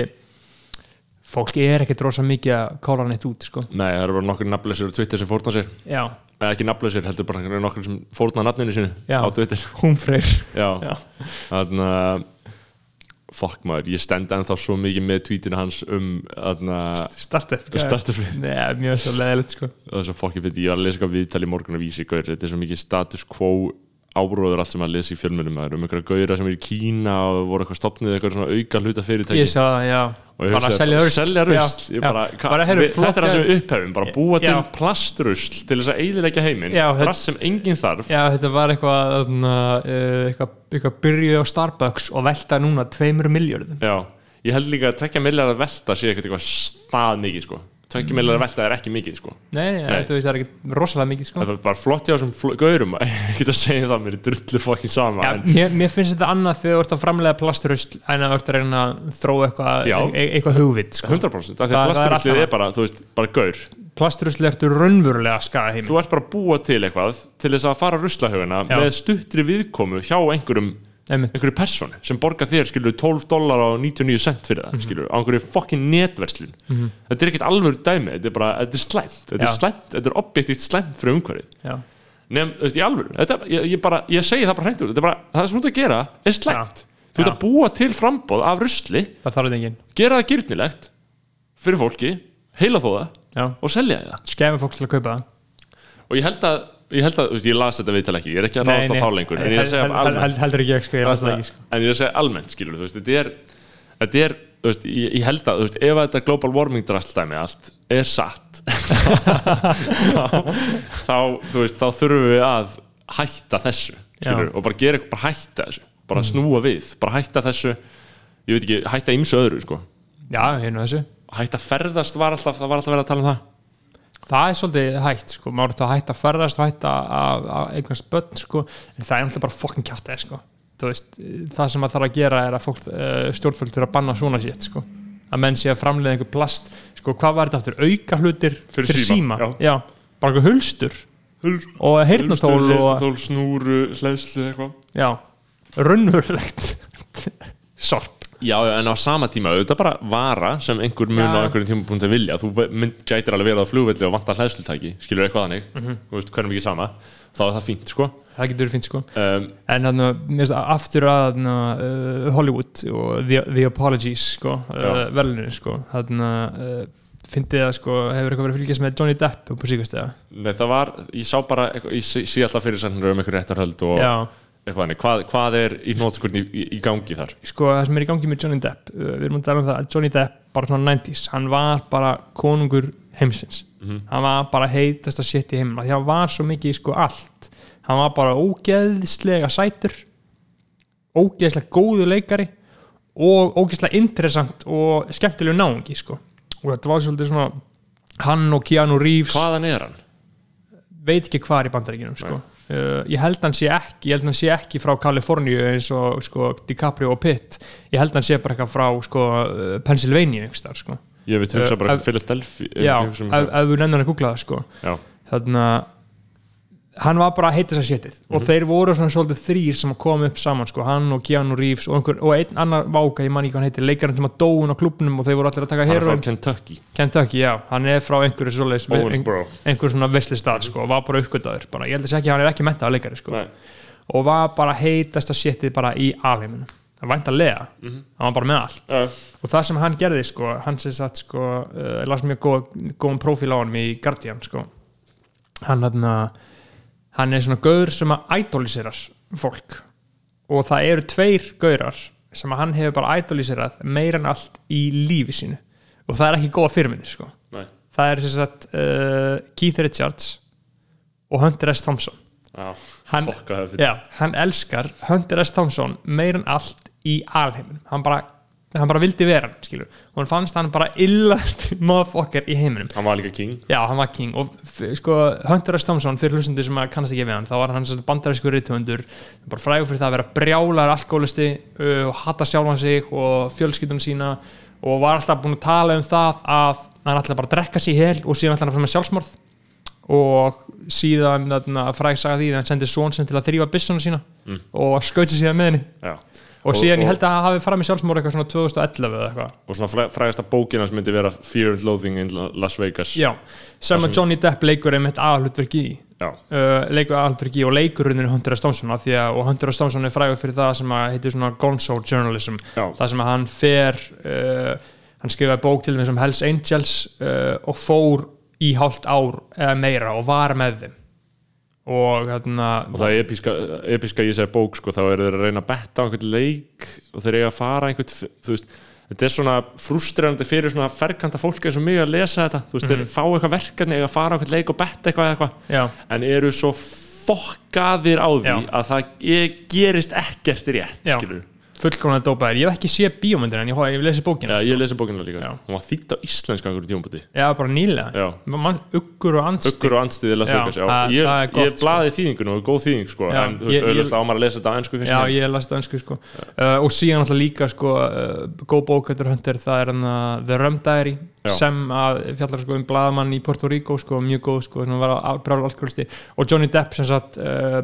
fólk er ekkert rosa mikið að kolla neitt út sko. Nei, það eru bara nokkur nafnlausir á Twitter sem fórna sér Já, eða ekki nafnlausir, heldur bara nokkur sem fórna nafninu sínu Já. á Twitter Já. þannig að fuck maður, ég stend ennþá svo mikið með tweetinu hans um Startup startupið Nei, mjög svo leðilegt sko. það er svo fokkið fyrir, ég var að lesa eitthvað viðtal í morgun að vísi þetta er svo mikið status quo ábróður allt sem að lesa í er um einhverja gauðra sem er í Kína og voru eitthvað stopnið eitthvað svona auka hluta fyrirtæki Bara hugsaði selja rusl. þetta er það sem við upphefum bara búa til plastrusl til þess að eiginleika heiminn. Plast sem enginn þarf. Já, þetta var eitthvað uh, eitthvað, eitthvað byrjuði á Starbucks og velta núna tveimur miljörðum Já, ég held líka að tvekja millar að velta sé eitthvað stað mikið sko tvekja millar að velta er ekki mikið sko Nei, nei, Nei. þú veist það er ekkert rosalega mikið sko. það er bara flott hjá þessum gaurum ekki að segja það, mér er drullu fokkin sama Já, en, mér, mér finnst þetta annað þegar þú ert að framlega plastrusl en að þú ert að reyna að þróa eitthvað, Já. e eitthvað hugvit sko. 100% af því að það er er bara, þú veist, bara gaur Plastrusl ertu raunverulega að skaga heiminn þú ert bara að búa til eitthvað til þess að fara ruslahöfuna Já. með stuttri viðkomu hjá einhverjum. Einhverju personu sem borgar þér skilur 12 dólar á 99 cent fyrir það skilur, á einhverju fokkin netverslun. Þetta er ekkert alveg dæmi, þetta er bara þetta er slæmt, þetta Já. er slæmt, þetta er objektíft slæmt fyrir umhverfið. Já. nefn, þú veist, í alvöru þetta, ég, ég, bara, ég segi það bara hreint út þetta er bara, það sem þú ert að gera er slæmt. Þú ert Já. að búa til frambóð af rusli. Gera það gyrnilegt fyrir fólki, heila þó það Já. og selja það. Skefum fólk til að kaupa það. Og ég held að, ég held að, þú veist, ég las þetta viðtal ekki ég er ekki að ráðast á þá lengur en ég er að segja almennt. hel- heldur ekki ég sko, ég las það ekki sko. en ég er að segja almennt skilur þú veist, þetta er, þetta er þú veist, ég, held að, þú veist, ef þetta global warming drastdæmi allt er satt þá, þú veist, þá þurfum við að hætta þessu, skilur, og bara gera bara hætta þessu, bara snúa við bara hætta þessu, ég veit ekki hætta ymsu öðru, sko, Já, hérna þessu. Hætta ferðast var alltaf, það var alltaf verið að tala um það Það er svolítið hægt sko, maður er að hætta að ferðast og hætta að, eignast börn sko, en það er náttúrulega bara fokkin kjátt sko. Þú veist, það sem maður þarf að gera er að fólk uh, stjórnfjöld er að banna svona sétt sko. að menn sé að framleiða einhver plast. Sko, hvað var þetta aftur, auka hlutir Fyrir síma, síma, já. bara einhver hulstur. Og heyrnastól og Heyrnartól, snúru, hlæðslu eitthvað. Já, raunverulegt. Sorp Já, en á sama tíma, auðvitað bara vara sem einhver mun á einhverjum tímapunkti vilja. Þú mynd, gætir alveg verið á flugvelli og vantar hlæðslutæki skilur eitthvað þannig, þú veist, hvernig ekki sama þá er það fínt, sko. Það getur fint sko. Um, en hann, mér finnst að aftur að uh, Hollywood og The, the Apologies sko, uh, Já. veluninu sko. Hann uh, fyndið að sko hefur eitthvað verið að fylgjast með Johnny Depp upp á síkast eða? Nei, það var, ég sá bara eitthvað, ég sé, hvað, hvað er í nótskurni í, í, gangi þar? sko það sem er í gangi með Johnny Depp uh, við erum að tala um það að Johnny Depp bara svona 90s, hann var bara konungur heimsins, hann var bara heitast að setja í heiminn, því hann var svo mikið sko allt, hann var bara ógeðslega sætur ógeðslega góðu leikari og ógeðslega interessant og skemmtilegu náungi sko. Og þetta var svolítið svona hann og Keanu Reeves. Hvaðan er hann? veit ekki hvað er í bandaríkinum sko. Uh, ég held hann sé ekki ég held hann sé ekki frá Kaliforníu eins og sko, DiCaprio og Pitt ég held hann sé bara eitthvað frá sko, uh, Pennsylvania einhvers staðar, sko. Ég veit hugsa Uh, bara ef- Philadelphia um ef, þú nennir að googla það sko. Þannig að hann var bara að heita þess að shitið og Mhm. þeir voru svona svolítið þrýr sem kom upp saman sko, hann og Keanu Reeves og, einhver, og einn annar váka, ég man ekki hvað hann heitir leikarinn sem að dóun á klubnum og þeir voru allir að taka hann er frá Kentucky. Kentucky, já, hann er frá einhverju svoleiðis, Owensboro einhver svona veslistad sko, og var bara uppgötaður, bara, ég held að segja ekki að hann er ekki mentað leikari sko, og var bara heitasta shitið bara í alheiminum. Það vænt að lega, Mhm. hann var bara með allt. Já, og það sem hann gerði sko, hann sko, uh, ég las mjög góð, góðum hann er svona gaur sem að idoliserar fólk. Og það eru tveir gaurar sem að hann hefur bara idoliserað meira en allt í lífi sínu. Og það er ekki góða fyrirmyndir sko. Nei. Það er sem sagt uh, Keith Richards og Hunter S. Thompson. Já, hann, já, hann elskar Hunter S. Thompson meir en allt í alheimin hann bara, hann bara vildi vera skilur. og hann fannst hann bara illast motherfucker í heiminum Hann var líka king já, hann var king og sko, Hunter S. Thompson fyrir hlustendur sem að kannast ekki við hann þá var hann bandarísku rithöfundur bara frægur fyrir það að vera brjálar alkoholisti uh, og hata sjálfan sig og fjölskyldun sína og var alltaf búin að tala um það að hann ætlaði bara að drekka sér hel og síðan ætlaði hann að fyrir með sjálfsmorð og síðan fræg saga því að hann sendi són sem til að þrýfa byssuna sína Mm. og skauti síðan með henni Já og, síðan og- ég held að það hafi farið með sjálfsmorð eitthvað svona 2011 eða eitthvað. Og svona fræ- frægasta bókina sem myndi vera Fear and Loathing in La- Las Vegas. Já, sem að Johnny Depp leikur einmitt aðhlutverki í. Uh, leikur aðhlutverki í og leikur rauninni Hunter S. Thompson að, og Hunter S. Thompson er frægur fyrir það sem að heitir svona gonzo journalism. Já, það sem að hann fer uh, hann skrifaði bók til þeim sem Hells Angels uh, og fór í hálft ár eða meira og var með þeim og hérna og það er episka, episka í þessari bók sko, þá eru þeir að reyna að betta á einhvern leik og þeir eiga að fara einhvern veist, þetta er svona frustrerandi fyrir svona ferkanta fólk eins og mig að lesa þetta. Veist, þeir fá eitthvað verkefni, eiga að fara á einhvern leik og betta eitthvað eitthvað, en eru svo fokkaðir á því Já. að það e- gerist ekkert rétt, skilur fullkomlega dópaðir, ég hef ekki séð bíómyndir en ég, ég hef lesið bókina. Já, ég lesi bókina líka, Já. sko. hún var þýtt á íslensku einhverju tímabúti Já, bara nýlega. Já. Man, Uggur og anstík Öggur og Já, Vegas, já, það- ég, er gott, ég blaði þýðingun og góð þýðing sko, Já, en þú veist, ég- ég- auðvitað ámar að lesa þetta á ennsku Já, ég las þetta önsku sko. uh, og síðan alltaf líka sko, uh, góð bók eftir höndir, það er hann að The Rum Diary Já. sem að fjallar sko, um blaðamann í Puerto Rico sko, mjög góð, sko, að og Johnny Depp sem sagt uh,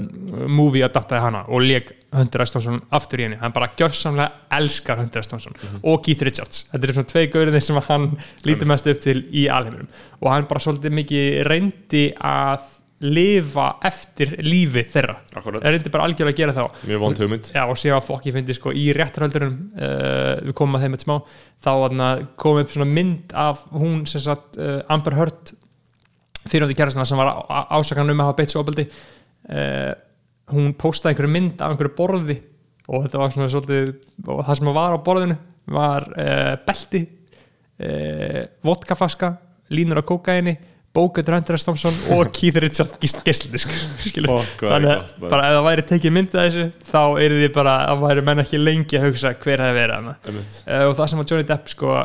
movie adaptaði hana og leik Hunter S. Thompson aftur í henni hann bara gjörsamlega elskar Hunter S. Thompson og Keith Richards, þetta er svona tvei gauriðir sem að hann lítur mest upp til í alheiminum og hann bara svolítið mikið reyndi að lifa eftir lífi þeirra. Akkurat. reyndi bara algjörlega að gera þá Mjög vond hugmynd. Já, og séu að fokk ég fyndi sko í réttarhöldunum uh, við komum að þeim eitt smá þá þarna, kom upp svona mynd af hún sem sagt uh, Amber Heard fyrirhundi kærastana sem var ásakan um að hafa beitt svo opaldi uh, hún postaði einhverju mynd af einhverju borði og þetta var svona svolítið og það sem var á borðinu var belti vodkaflaska, línur á kókaini bókættur Hunter S. Thompson og Keith hvað er þannig að bara ef það væri tekið myndið þessu þá eru því bara að væri menn ekki lengi að hugsa hver það verið hana uh, og það sem að Johnny Depp sko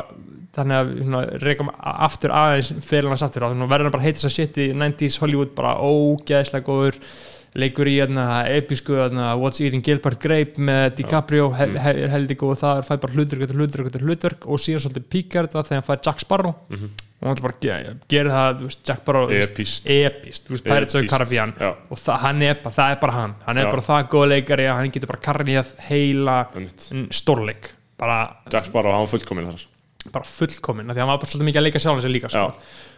þannig að svona, rekum aftur aðeins fyrir hans aftur á þannig að verður hann bara heitast að shit í 90s Hollywood bara ógeðslega góður leikur í hérna episku hérna, What's Eating Gilbert Grape með DiCaprio he, heldig góð það fæ bara hlutverk eftir hlutverk eftir hlutverk og síðan svolítið píkar þetta þegar hann fæ Jack Sparrow. Og hann bara ge- gerir það veist, Jack Sparrow epist, þú veist, Pirates of the Caribbean. já. og það, hann er bara, það er bara hann. Hann er Já. bara það góð leikari að hann getur bara karnið heila stórleik. Jack Sparrow, hann var fullkominn bara fullkomin af því hann var bara svolítið mikið að leika sjálfan sig líka sko.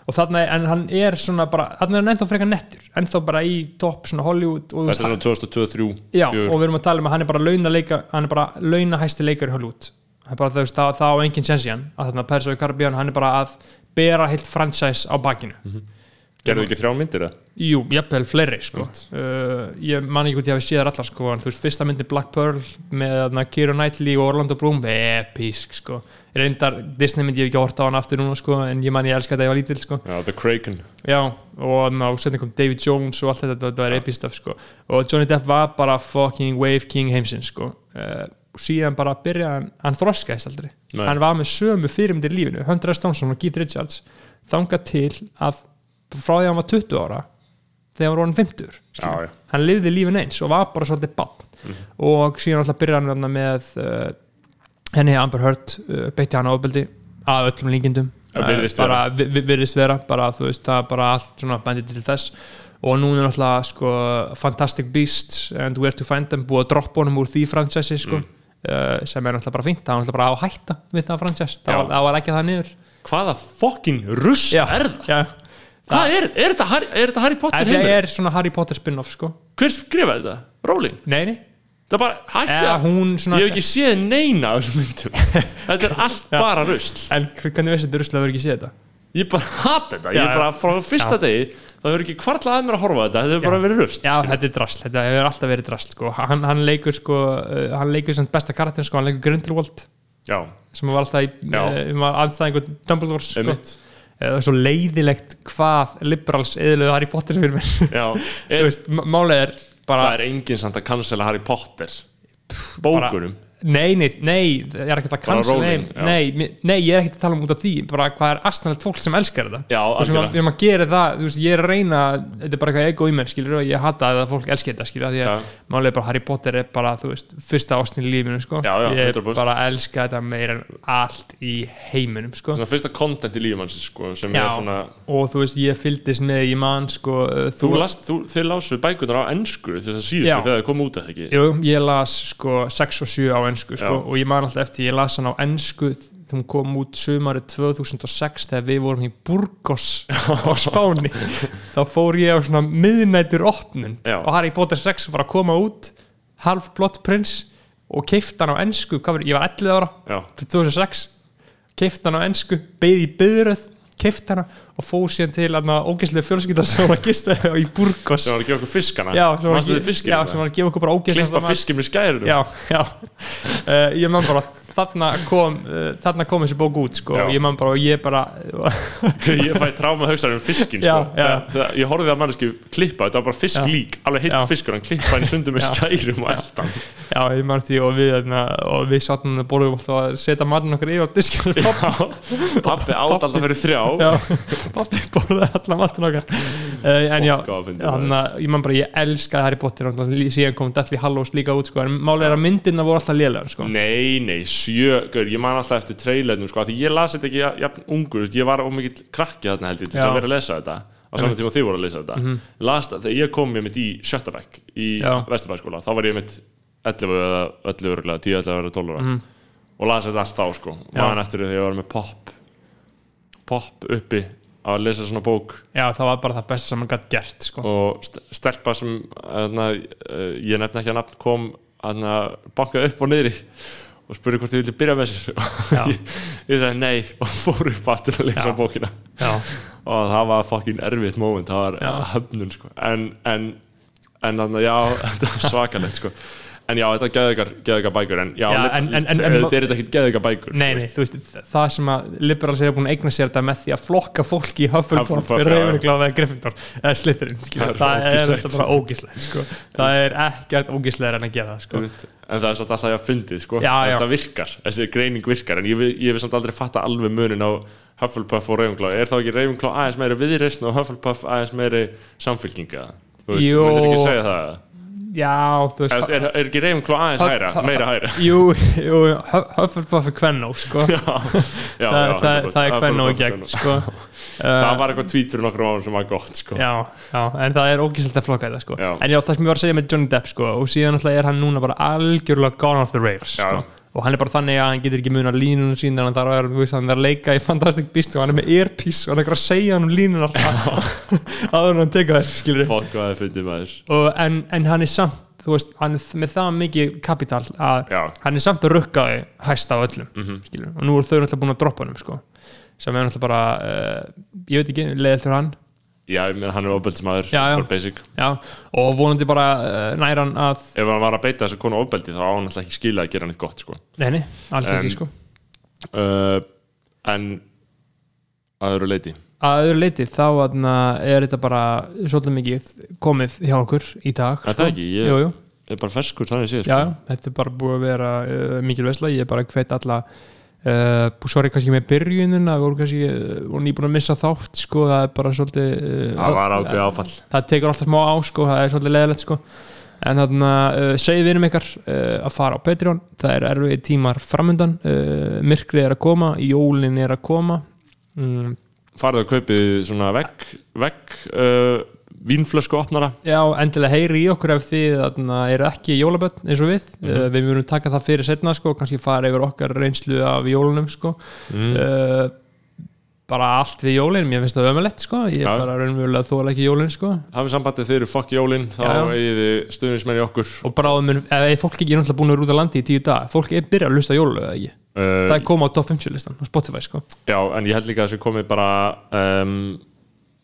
Og þarna, en hann er svona bara þarna er hann ennþá frekar nettur, ennþá bara í topp svona Hollywood og, Þetta er svona 2023 já, og við erum að tala um að hann er bara launa leika, hann er bara launa hæsti leikar í Hollywood. Það er á enginn sensi hann að þarna Pers og Caribbean, hann er bara að bera heilt franchise á bakinu Gerðu ekki þrjá myndir eða? Jú, jafnvel fleiri sko. uh, ég man ekki hvort ég hafi séð þar allar sko, en þú veist, fyrsta myndi Black Pearl með Keira Knightley og Orlando Bloom episk sko. reyndar Disney myndi ég ekki horta á hann aftur núna sko, en ég man ég elska þetta ég var lítill sko. Já, The Kraken já, og ná, setni kom David Jones og allt þetta, þetta var episk stuff sko. og Johnny Depp var bara fucking wave king heimsins sko. uh, síðan bara byrjaði hann, hann þroskaðist aldrei Nei. hann var með sömu fyrirmyndir í lífinu Hunter S. Thompson og Keith Richards þangað til að frá því að hann var 20 ára þegar hann var orðin 50 Já, já. hann lifði lífin eins og var bara svolítið bann og síðan alltaf byrjaði hann með uh, henni Amber Heard uh, beitti hann ábeldi að öllum líkindum. Ja, virðist bara, vi- vi- virðist vera bara þú veist það er bara allt svona bændið til þess. Og nú er náttúrulega sko, Fantastic Beasts and Where to Find Them búið að droppa honum úr því franchise sko, uh, sem er náttúrulega bara fínt. Það var náttúrulega bara á að hætta við það franchise. Það var, það var ekki það niður. Hvaða fokkin rust er það? Já. Hvað er, er, þetta Harry, er þetta Harry Potter En það heimur? er svona Harry Potter spin-off sko Hver skrifaði þetta? Rowling? Nei, nei Það er bara hætti Eða að hún svona Ég hef ekki séð neina af þessum myndum Þetta er allt bara rusl En hvernig veist þetta ruslega verið ekki séð þetta? Ég bara hata þetta Ég Já, er bara frá fyrsta Já. degi Það hefur ekki kvartlað að mér að horfa á þetta Þetta hefur bara verið rusl Já, þetta er drasl, þetta hefur alltaf verið drasl sko. hann, hann leikur sko, uh, hann leikur sem besta karakter sko, hann leikur Grindelwald Já, sem var alltaf í, Já. uh, var anstæðingur Dumbledore sko. einmitt það er svo leiðilegt hvað liberals eðluðu Harry Potter fyrir mér. Þú veist, m- málið er bara það er enginn samt að cancela Harry Potter. Bókunum Nei, nei, nei, ég er ekkert að cancel nei, nei, nei, ég er ekkert að tala um út af því bara hvað er astanlegt fólk sem elskar þetta? Já, og sem að, maður gerir það, þú veist, ég er að reyna þetta er bara eitthvað ego í mér, skilur og ég hata að fólk elskar þetta, skilur, því að er bara Harry Potter er bara, þú veist, fyrsta ástin í lífinu, sko, Já, já, ég 100%. bara elska þetta meira en allt í heiminum, sko. Svona fyrsta content í lífum hans sko, sem er svona og þú veist, ég fylgdist með í mann, sko uh, Þú þú, þið lásu bækunar á ennsku þess að síðustu Já. þegar þið kom út eða ekki Jú, ég las 6 og 7 á ennsku sko, og ég man alltaf eftir, ég las hann á ennsku hún kom út sumarið 2006 þegar við vorum í Burgos á Spáni þá fór ég á svona miðnættur opnun Já. og Harry Potter 6 var að koma út half blott prins og keifti hann á ennsku, ég var 11 ára Já. 2006 keifti hann á ennsku, beði í byðröð keifti hana og fór síðan til ógeðslega fjölskyldar sem var að gista í Burgos. Sem var að gefa okkur fiskana. Já, sem var, að, að gefa okkur bara ógeðslega klippa fiskinn með skærunum já, já. Uh, ég man bara þarna kom uh, þarna kom þessi bók út sko Já. og ég man bara og ég bara ég fæ tráma hausar um fiskinn Já, sko. já. Þegar, ég horfði að manneski klippa þetta var bara fisklík, alveg heitt Já. fiskur hann klippa hann í sundu með Já. skærum og eldan já ég man því og við þarna, og við sattum að borðum alltaf að setja matinn okkur yfir á diskjum pappi át alltaf fyrir þrjá já pappi borðaði allan matinn okkar uh, en já þannig að ég man bara ég elskaði Harry Potter og síðan kom Deathly Hallows líka út sko en málega er að myndina voru alltaf lélegar sko Nei, nei, sjö, gaur, ég man alltaf eftir trailernum sko, því ég las þetta ekki ja- jafn ungur, veist, ég var ómikið krakki þarna held ég til Já. Að vera að lesa þetta. Á saman tíma og þið voru að lesa þetta. Mm -hmm. las þegar ég kom ég mitt í sjötta bekk í Já. Vesturbæskóla, þá var ég mitt 11 eða 11 örgulega, 10, 11 eða 12 ára og las þetta allt þá sko. Man eftir því þegar ég var með pop pop uppi að lesa svona bók. Já það var bara það besta sem hann gætt gert sko. Og st- stelpa sem aðna, ég nefna ekki að nafn kom að banka upp og niðri og spurði hvort þið vilja byrja með sér og ég, ég sagði nei og fór upp aftur að lesa bókina. Já. Og það var fucking erfitt moment það var höfnun sko. En, en, en þannig já, þetta var svakalegt sko en já, þetta er geðveikar, geðveikar bækur en já, Já, en- en- en- en- þetta er þetta ekki geðveikar bækur Nei, nei, þú veist, það sem að liberals er búin að eigna sér þetta með því að flokka fólki í Hufflepuff. Ravenclaw eða Gryffindor eða Slytherin, Það er þetta bara ógislegt sko. það er ekkert ógislegar en að gera það sko. en það er samt alltaf að fyndið sko. Það virkar, þessi greining virkar en ég, vil- samt aldrei fatta alveg munin á Hufflepuff og Ravenclaw. Er þá ekki Ravenclaw aðeins meiri viðreisn og Hufflepuff aðeins meiri samfélkinga þú veist, þú myndir ekki segja það Já, þú veist er, er ekki Ravenclaw aðeins Huff- hæra, meira hæra Jú, jú, Huff- Hufflepuff er kvennó sko. já, já, það, já, það, 100%. það er kvennó í gegn sko. það uh, var eitthvað fyrir nokkrum árum sem var gott sko. Já, já, en það er ógislegt að flokka þetta sko. En já, það sem ég var að segja með Johnny Depp sko, og síðan alltaf er hann núna bara algjörlega gone off the rails sko. Og hann er bara þannig að hann getur ekki munar línunum sín þannig að hann er að leika í Fantastic Beasts og hann er með earpiece og hann er að segja hann um línunar áður en hann teka þér, en, en hann er samt veist, hann er með það mikið kapital að Já. hann er samt að rukka þau hæsta á öllum mm -hmm. og nú eru þau náttúrulega búin að droppa hann sko, sem er náttúrulega bara uh, ég veit ekki, leiðilt fyrir hann já, hann er ofbeldismæður Já, já. bara basic Já, og vonandi bara uh, nær hann að ef hann var að beita þessu konu ofbeldi þá á hann alltaf ekki skila að gera neitt gott sko. Nei, nei, alls En- ekki sko uh, en að öðru leiti Að öðru leiti þá aðna, er þetta bara svolítið mikið komið hjá okkur í dag Er það ekki? Ég- Jú, jú, er bara ferskur þannig séð já, sko. þetta er bara búið að vera uh, mikil vesla, ég er bara hvet alla uh, sorry kannski með byrjunin að voru kannski, uh, voru nýbúin að missa þátt sko, það er bara svolítið uh, það var ákveð áfall. Það tekur alltaf smá á sko, það er svolítið leðilegt sko. En þarna uh, segið vinum ykkar uh, að fara á Patreon, það er erfið tímar framundan, uh, myrkrið er að koma jólin er að koma. Mm, farðu að kaupið svona vegg vegg uh, vínflösku opnara Já, endilega heyri í okkur ef þið eru ekki jólaböld eins og við mm við munum taka það fyrir setna sko, kannski fara yfir okkar reynslu af jólunum sko. mm. bara allt við jólin mér finnst það ömulegt sko. ég er bara raunverulega þóla ekki jólin sko. hafið sambandið þeir eru fokk jólin þá eigið þið stuðnismenn í okkur og mun, eða er fólk ekki náttúrulega búin að á landi í tíu dag fólk er byrjað að lusta jólu eða ekki það uh, er koma á top 50 listan á Spotify sko. já, en ég held líka að þessi komið bara um,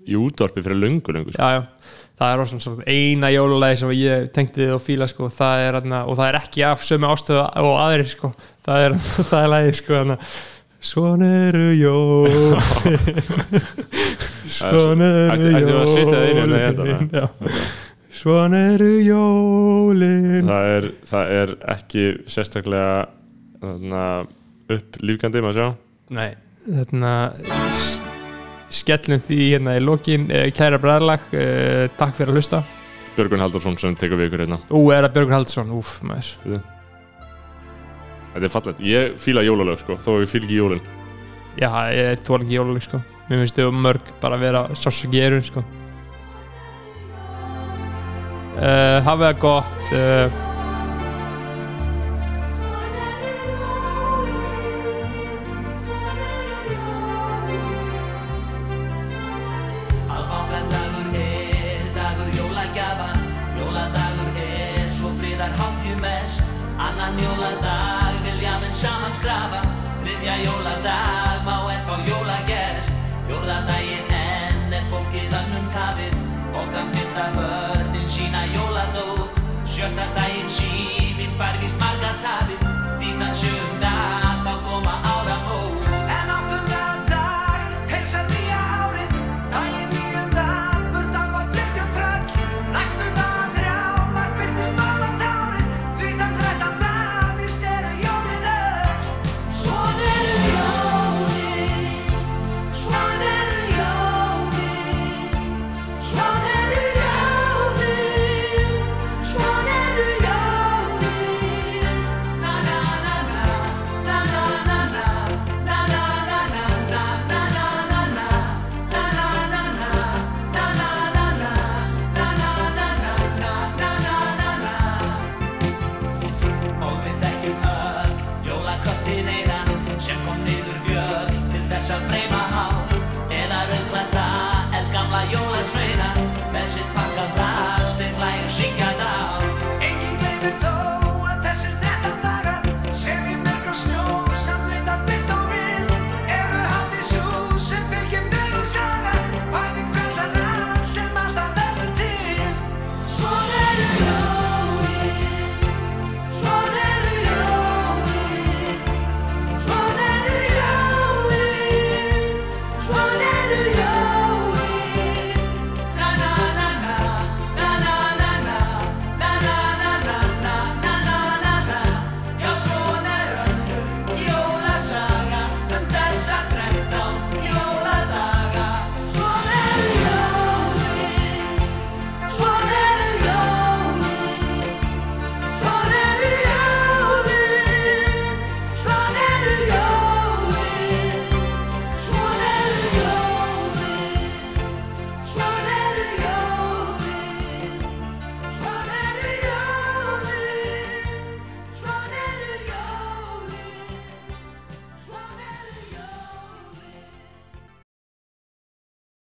í útvarpi fyrir löngu löngu sko. já, já. það er svona, eina jólulegi sem ég tengt við og fíla sko. það er, og það er ekki af sömu ástöðu og aðrir sko. það er, er lagi sko, svona eru jól svona eru hérna jólin svona eru jólin það, er, það er ekki sérstaklega þarna, upp lífgandi maður sjá Nei, þarna skellum því hérna í lokin. Eh, kæra bræðlag, eh, takk fyrir að hlusta. Björgun Haldarsson sem tekur við ykkur hérna. Ú, er það Björgur Haldsson, úf, maður. Þetta er fallegt, ég fíla jólalög sko, þó ég fíl ekki jólin. Já, ég þú ekki jóluleg, sko. Mér finnst þau mörg bara að vera sársöki erun, sko. Uh, Hafið það gott uh, Annan jóladag vilja minn saman skrafa. Þriðja jóladag má enn fá jólagest Fjórða daginn enn er fólkið önnum kafið. Og þann fyrta börnin sína jóladót. Sjötta daginn síminn fær víst